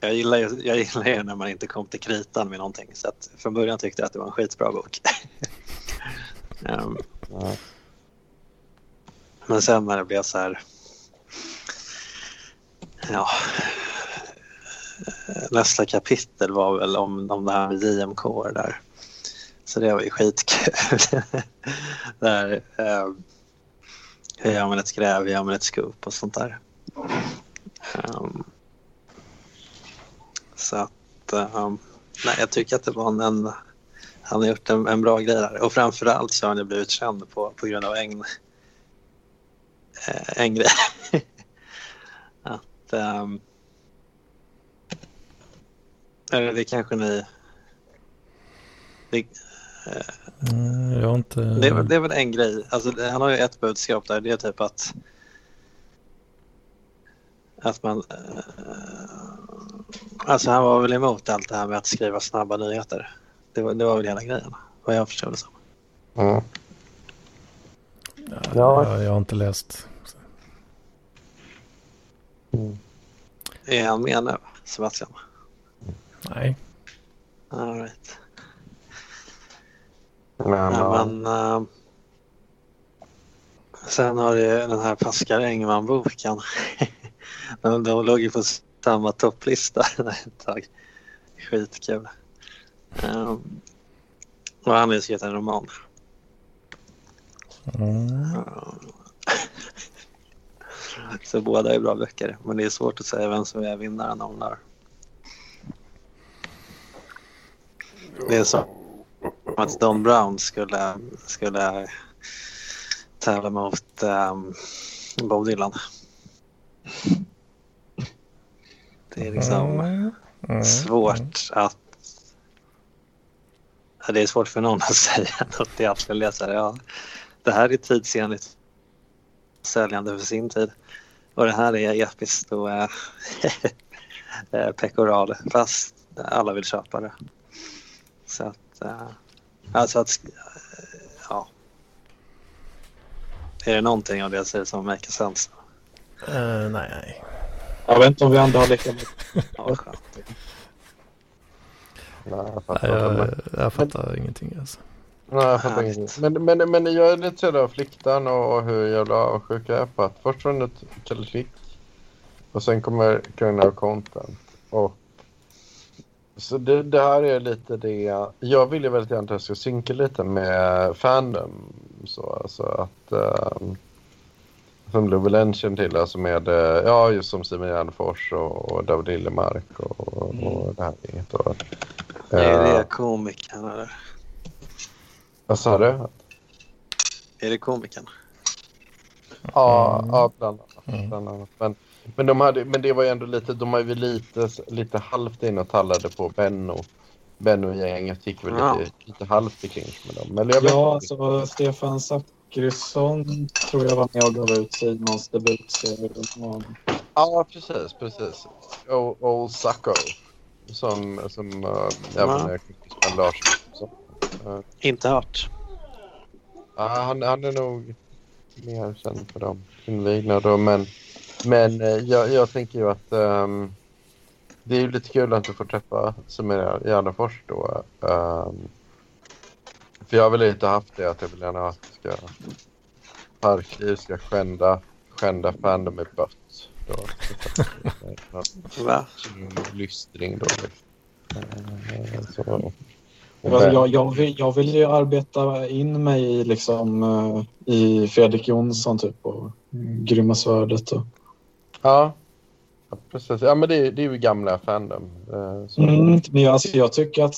Speaker 3: Jag gillar, ju, jag gillar ju när man inte kom till kritan med någonting. Så att från början tyckte jag att det var en skitbra bok. um, ehm,
Speaker 4: Ja.
Speaker 3: men sen när det blev så här. Ja. Eh, nästa kapitel var väl om, om det här med JMK där. Så det var ju skitkul. där, eh, hur gör man ett gräv, hur gör man ett scoop och sånt där. Um, så att, um, nej jag tycker att det var en, en han har gjort en, en bra grej där. Och framförallt så har han ju blivit känd på, på grund av en, eh, en grej. att, um, eller det kanske ni... Det,
Speaker 2: Mm, jag har inte...
Speaker 3: det, är väl- det är väl en grej. Alltså, det- han har ju ett budskap där. Det är typ att... Att man... eh, alltså han var väl emot allt det här med att skriva snabba nyheter. Det var, det var väl hela grejen. Vad jag förstår det som.
Speaker 4: Mm.
Speaker 2: Ja,
Speaker 4: Ja.
Speaker 2: Jag, jag har inte läst.
Speaker 4: Mm.
Speaker 3: Är han med nu, Sebastian?
Speaker 2: Nej.
Speaker 3: All right.
Speaker 4: Men,
Speaker 3: Ja, men, eh, sen har du den här Pascal Engman-boken. de, de låg ju på samma topplista ett tag. Skitkul. Um, och han har ju skrivit en roman.
Speaker 2: Mm.
Speaker 3: Så båda är bra böcker. Men det är svårt att säga vem som är vinnaren av den där. Det är som att Don Brown skulle, skulle tävla mot um, Bob Dylan. Det är liksom
Speaker 2: Mm. Mm.
Speaker 3: svårt att... Ja, det är svårt för någon att säga något till alla läsare. Ja, det här är tidsenligt säljande för sin tid. Och det här är episkt och äh, äh, pekoral. Fast alla vill köpa det. Så att... Äh, alltså att... ja. Är det någonting av det jag säger som maker sense?
Speaker 2: Eh, nej, nej.
Speaker 6: Jag vet inte om vi andra har lika mycket.
Speaker 3: Ja, skönt.
Speaker 4: Nej, jag
Speaker 2: nej
Speaker 4: fattar.
Speaker 2: jag,
Speaker 4: Men-
Speaker 2: jag fattar ingenting alltså.
Speaker 4: Nej, jag fattar ingenting. Men, men, men jag är lite så av fliktan och, och hur jävla avundsjuk jag är på att först var det ett Kalle Klick och sen kommer Kungen av Content. Och så det, det här är lite det. Jag vill ju väldigt gärna att jag ska synka lite med Fandom. Så, alltså att, ehm, som känner till, alltså med, eh, ja just som Simon Gärdenfors och, och David Liljemark och, och, och det här gänget. Och,
Speaker 3: Är
Speaker 4: eh,
Speaker 3: det komikern eller?
Speaker 4: Vad sa du?
Speaker 3: Är det komikern?
Speaker 4: Ja,
Speaker 2: Mm.
Speaker 4: ja bland annat.
Speaker 2: Mm.
Speaker 4: Bland annat. Men, men, de hade, men det var ju ändå lite, de har ju lite, lite halvt in och tallade på Benno. Benno-gänget gick väl
Speaker 3: Ja.
Speaker 4: lite, lite halvt i clinch med dem. Eller jag vet
Speaker 6: Ja,
Speaker 4: inte.
Speaker 6: alltså Stefan Zackrisson tror jag var med och gav ut Simons debutserie.
Speaker 4: Ja, precis, precis. Old Sacco. Som, som uh, även
Speaker 3: Ja.
Speaker 4: är kompis med Lars. Så, eh,
Speaker 3: Inte hört.
Speaker 4: ja, han, han är nog mer känd för de invigna då. Men, men eh, jag, jag tänker ju att ehm, det är ju lite kul att du får träffa Samir Gärdenfors då. ehm, för jag har väl lite haft det att jag vill gärna att ska Parkliv ska skända, skända Fandom i bött. Då.
Speaker 3: Va?
Speaker 4: Lystring då. Eh, Så.
Speaker 6: Alltså, jag, jag, vill, jag vill ju arbeta in mig i, liksom, eh, i Fredrik Jonsson typ och Grymma svärdet. Och...
Speaker 4: Ja. ja, precis. Ja, men det, är- det är ju gamla Fandom. eh, Så.
Speaker 6: Mm, men jag, alltså, jag tycker att,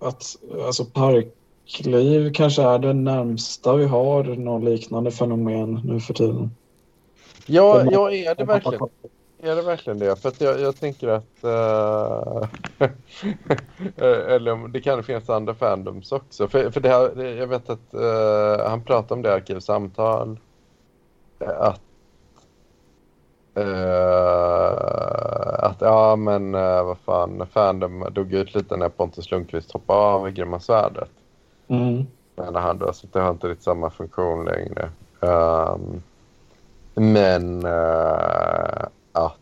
Speaker 6: att alltså, parkliv kanske är det närmsta vi har någon liknande fenomen nu för tiden.
Speaker 4: Ja, ja, är det verkligen Är det verkligen det? För att jag, jag tänker att... eh, eller det kan finnas andra fandoms också. För, för det här, jag vet att eh, han pratade om det i Arkivsamtal. Att... eh, att ja men uh, vad fan, Fandom dog ut lite när Pontus Lundqvist hoppade av i Grymma Svärdet.
Speaker 6: Mm.
Speaker 4: Men han då, så det har inte riktigt samma funktion längre. Ehm, men eh, att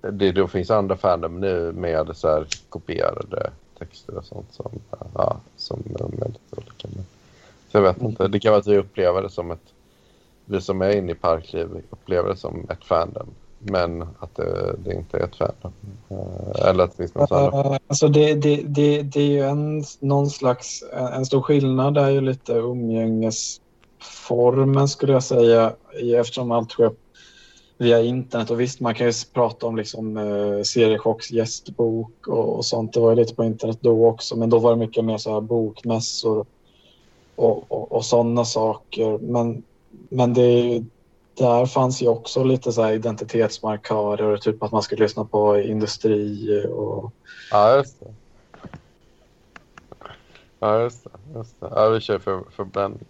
Speaker 4: det då finns andra fandom nu med så här kopierade texter och sånt som, ja, som är väldigt olika. Så jag vet inte, det kan vara att vi upplever det som ett, vi som är inne i Parkliv upplever det som ett fandom. Men att det, det inte är ett fandom. Eh, eller att det finns något annat.
Speaker 6: Eh, alltså det, det, det, det är ju en, någon slags, eh, en, stor skillnad är ju lite umgängesformen skulle jag säga eftersom allt sker via internet och visst man kan ju prata om liksom eh, Seriechocks gästbok och, och sånt. Det var ju lite på internet då också men då var det mycket mer så här bokmässor och, och, och sådana saker. Men, men det där fanns ju också lite så här identitetsmarkörer, typ att man skulle lyssna på industri och
Speaker 4: Ja, just det. Ja, just det. Just det. Ja, vi kör för, för blandning.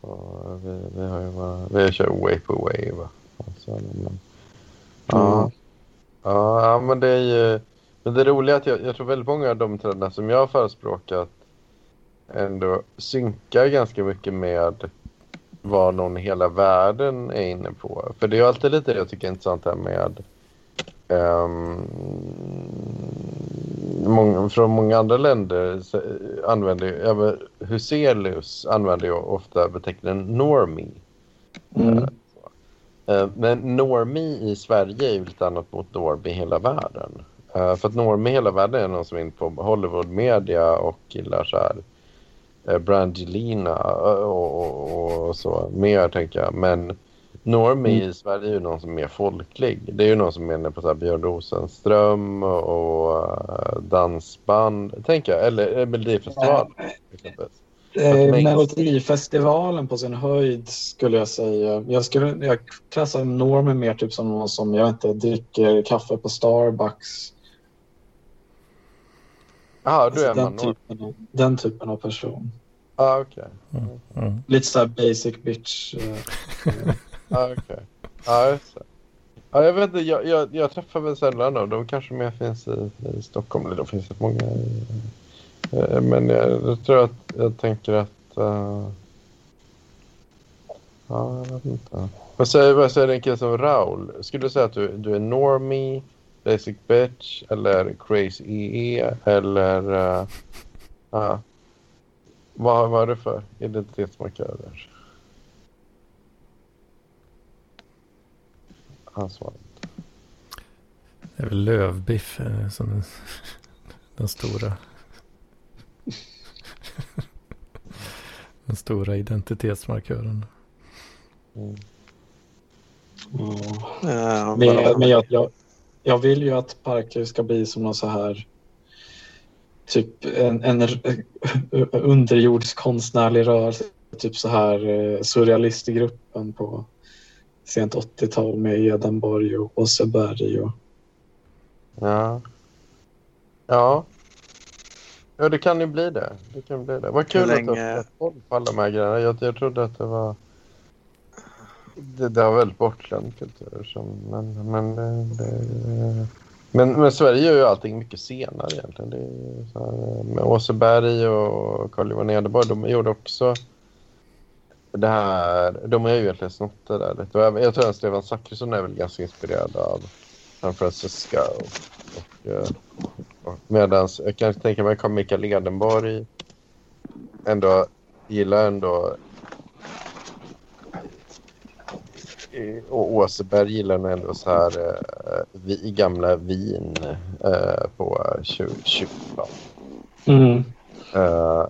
Speaker 4: Och vi, vi har ju bara, vi kör wave på wave. va. Alltså, men, ja.
Speaker 6: Mm.
Speaker 4: Ja, ja, men det är ju... Men det roliga är att jag, jag tror väldigt många av de trenderna som jag har förespråkat ändå synkar ganska mycket med vad någon i hela världen är inne på. För det är alltid lite det jag tycker är intressant här med ehm, många, från många andra länder så, använder ju, Huselius använder ju ofta beteckningen normie.
Speaker 6: Mm.
Speaker 4: Eh, Men normie i Sverige är lite annat mot normie i hela världen. Eh, För att normie i hela världen är någon som är inne på Hollywood media och gillar så här eh, Brangelina eh, och, och, och så mer tänker jag. Men normie
Speaker 6: Mm.
Speaker 4: i Sverige är ju någon som är mer folklig. Det är ju någon som är inne på så här Björn Rosenström och, eh, dansband, tänker jag. Eller eh, Melodifestivalen.
Speaker 6: Eh,
Speaker 4: mig-
Speaker 6: Melodifestivalen på sin höjd skulle jag säga. Jag skulle jag klassar normen mer typ som någon som jag inte dricker kaffe på Starbucks.
Speaker 4: Jaha, du är
Speaker 6: Alltså,
Speaker 4: man
Speaker 6: den, typen av, den typen av person.
Speaker 4: ah, okej.
Speaker 2: Mm.
Speaker 6: Lite så här basic bitch. eh,
Speaker 4: Ja, okej. Ja, just det. Ja, jag vet inte, jag, jag, jag träffar väl sällan dem. De kanske mer finns i, i Stockholm. Eller de finns rätt många i, eh, Men jag, jag tror att jag tänker att... eh, ja, jag vet inte. Vad säger, vad säger en kille som Raul? Skulle du säga att du, du är normie, basic bitch eller crazy EE eller... eh, ja. Vad, är det för identitetsmarkörer? Han svarar.
Speaker 2: Det är väl lövbiff eh, som den, den stora. den stora identitetsmarkören.
Speaker 4: Mm.
Speaker 6: Ja.
Speaker 3: Eh,
Speaker 6: Men, men jag, jag, jag vill ju att Parker ska bli som någon så här typ en, en underjordisk konstnärlig rörelse. Typ så här eh, surrealistgruppen på sent 80-tal med Edenborg och Åseberg. Och,
Speaker 4: Ja. Ja. Ja, det kan ju bli det. Det kan bli det. Vad kul
Speaker 3: Hur
Speaker 4: att du
Speaker 3: länge-
Speaker 4: har koll på alla de här grejerna. Jag, jag trodde att det var... Det, det var väldigt bortglömd kultur. Som, men, men, det, men, men Sverige gör ju allting mycket senare egentligen. Det är så här, med Åseberg och Carl Johan Ederborg, de gjorde också det här. De har ju egentligen snott det där lite. Jag, Jag tror att Stefan Zackrisson är väl ganska inspirerad av San Francisco. Och, och, och medans, jag kan tänka mig att Mikael Edenborg ändå gillar ändå eh, och Åseberg gillar nog ändå så här eh, vi, gamla vin eh, på 20 20
Speaker 6: mm.
Speaker 4: Eh,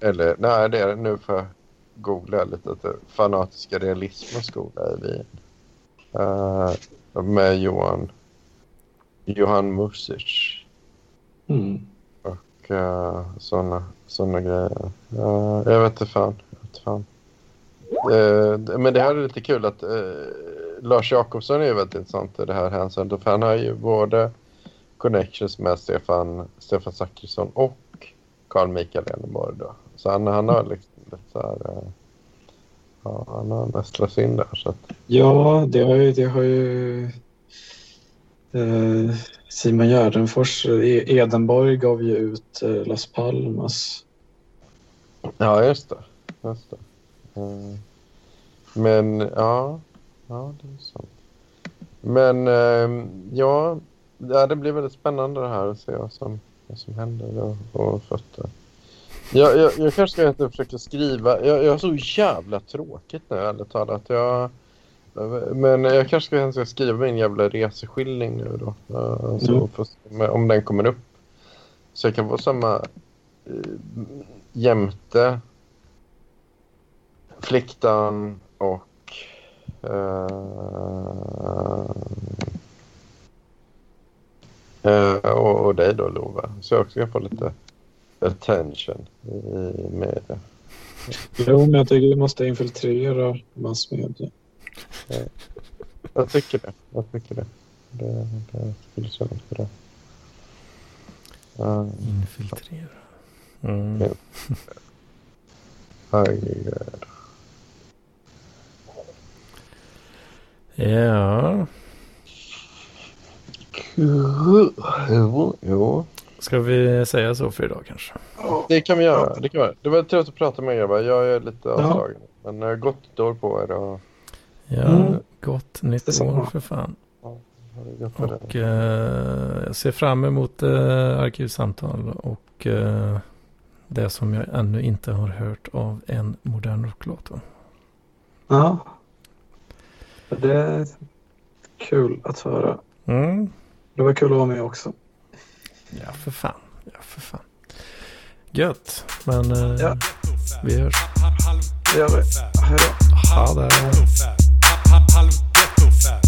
Speaker 4: eller nej, det är det. Nu jag googla lite. att Fanatiska realismens skola i Wien. Eh, med Johan, Johan Music
Speaker 6: Mm.
Speaker 4: och uh, sådana såna grejer. Eh, jag vet inte fan. Jag vet fan. Eh, men det här är lite kul att eh, Lars Jakobsson är ju väldigt intressant i det här hänseendet. För han har ju både connections med Stefan, Stefan Zackrisson och Carl Mikael Edenborg då. Så han, han har liksom lite så här... eh, ja, han har nästlat in där. Så att,
Speaker 6: Ja, det har ju, det har ju eh, Simon Gärdenfors, eh, Edenborg gav ju ut eh, Las Palmas.
Speaker 4: ja, just det. Just det. Eh, men ja, ja, det är sant. Men eh, ja, ja, det blir väldigt spännande det här att se vad som, vad som händer och fötter. Jag, jag, jag kanske ska inte försöka skriva. Jag, jag har så jävla tråkigt nu, ärligt talat. Jag, men jag kanske ska, skriva min jävla reseskildring nu då. Eh, Så
Speaker 6: Mm.
Speaker 4: om- om den kommer upp. Så jag kan få samma eh, jämte Fliktan och eh, eh, och, och dig då Lova. Så jag också kan få lite attention i media.
Speaker 6: Jo, men jag tycker vi måste infiltrera massmedia.
Speaker 4: Jag tycker det. Jag tycker det. Det, det skulle kännas bra. Uh,
Speaker 2: Infiltrera. Mm.
Speaker 4: Ja. herregud.
Speaker 2: Ja,
Speaker 4: Jo, jo.
Speaker 2: ska vi säga så för idag kanske?
Speaker 4: Det kan vi göra. Det, kan vi göra. det var trevligt att prata med er grabbar. Jag är lite avslagen. Men uh, gott nytt år på er. Och,
Speaker 2: Ja,
Speaker 6: Mm.
Speaker 2: gott nytt år för fan.
Speaker 4: det.
Speaker 2: Och eh, jag ser fram emot eh, arkivsamtal och eh, det som jag ännu inte har hört av en modern rocklåt. va?
Speaker 6: Ja. Det är kul att höra.
Speaker 2: Mm.
Speaker 6: Det var kul att vara med också.
Speaker 2: Ja, för fan. Ja, för fan. Gött. Men eh,
Speaker 6: Ja.
Speaker 2: vi hörs.
Speaker 6: Det gör vi. Hej då.
Speaker 2: Ha det.
Speaker 7: Halv ghetto-fab.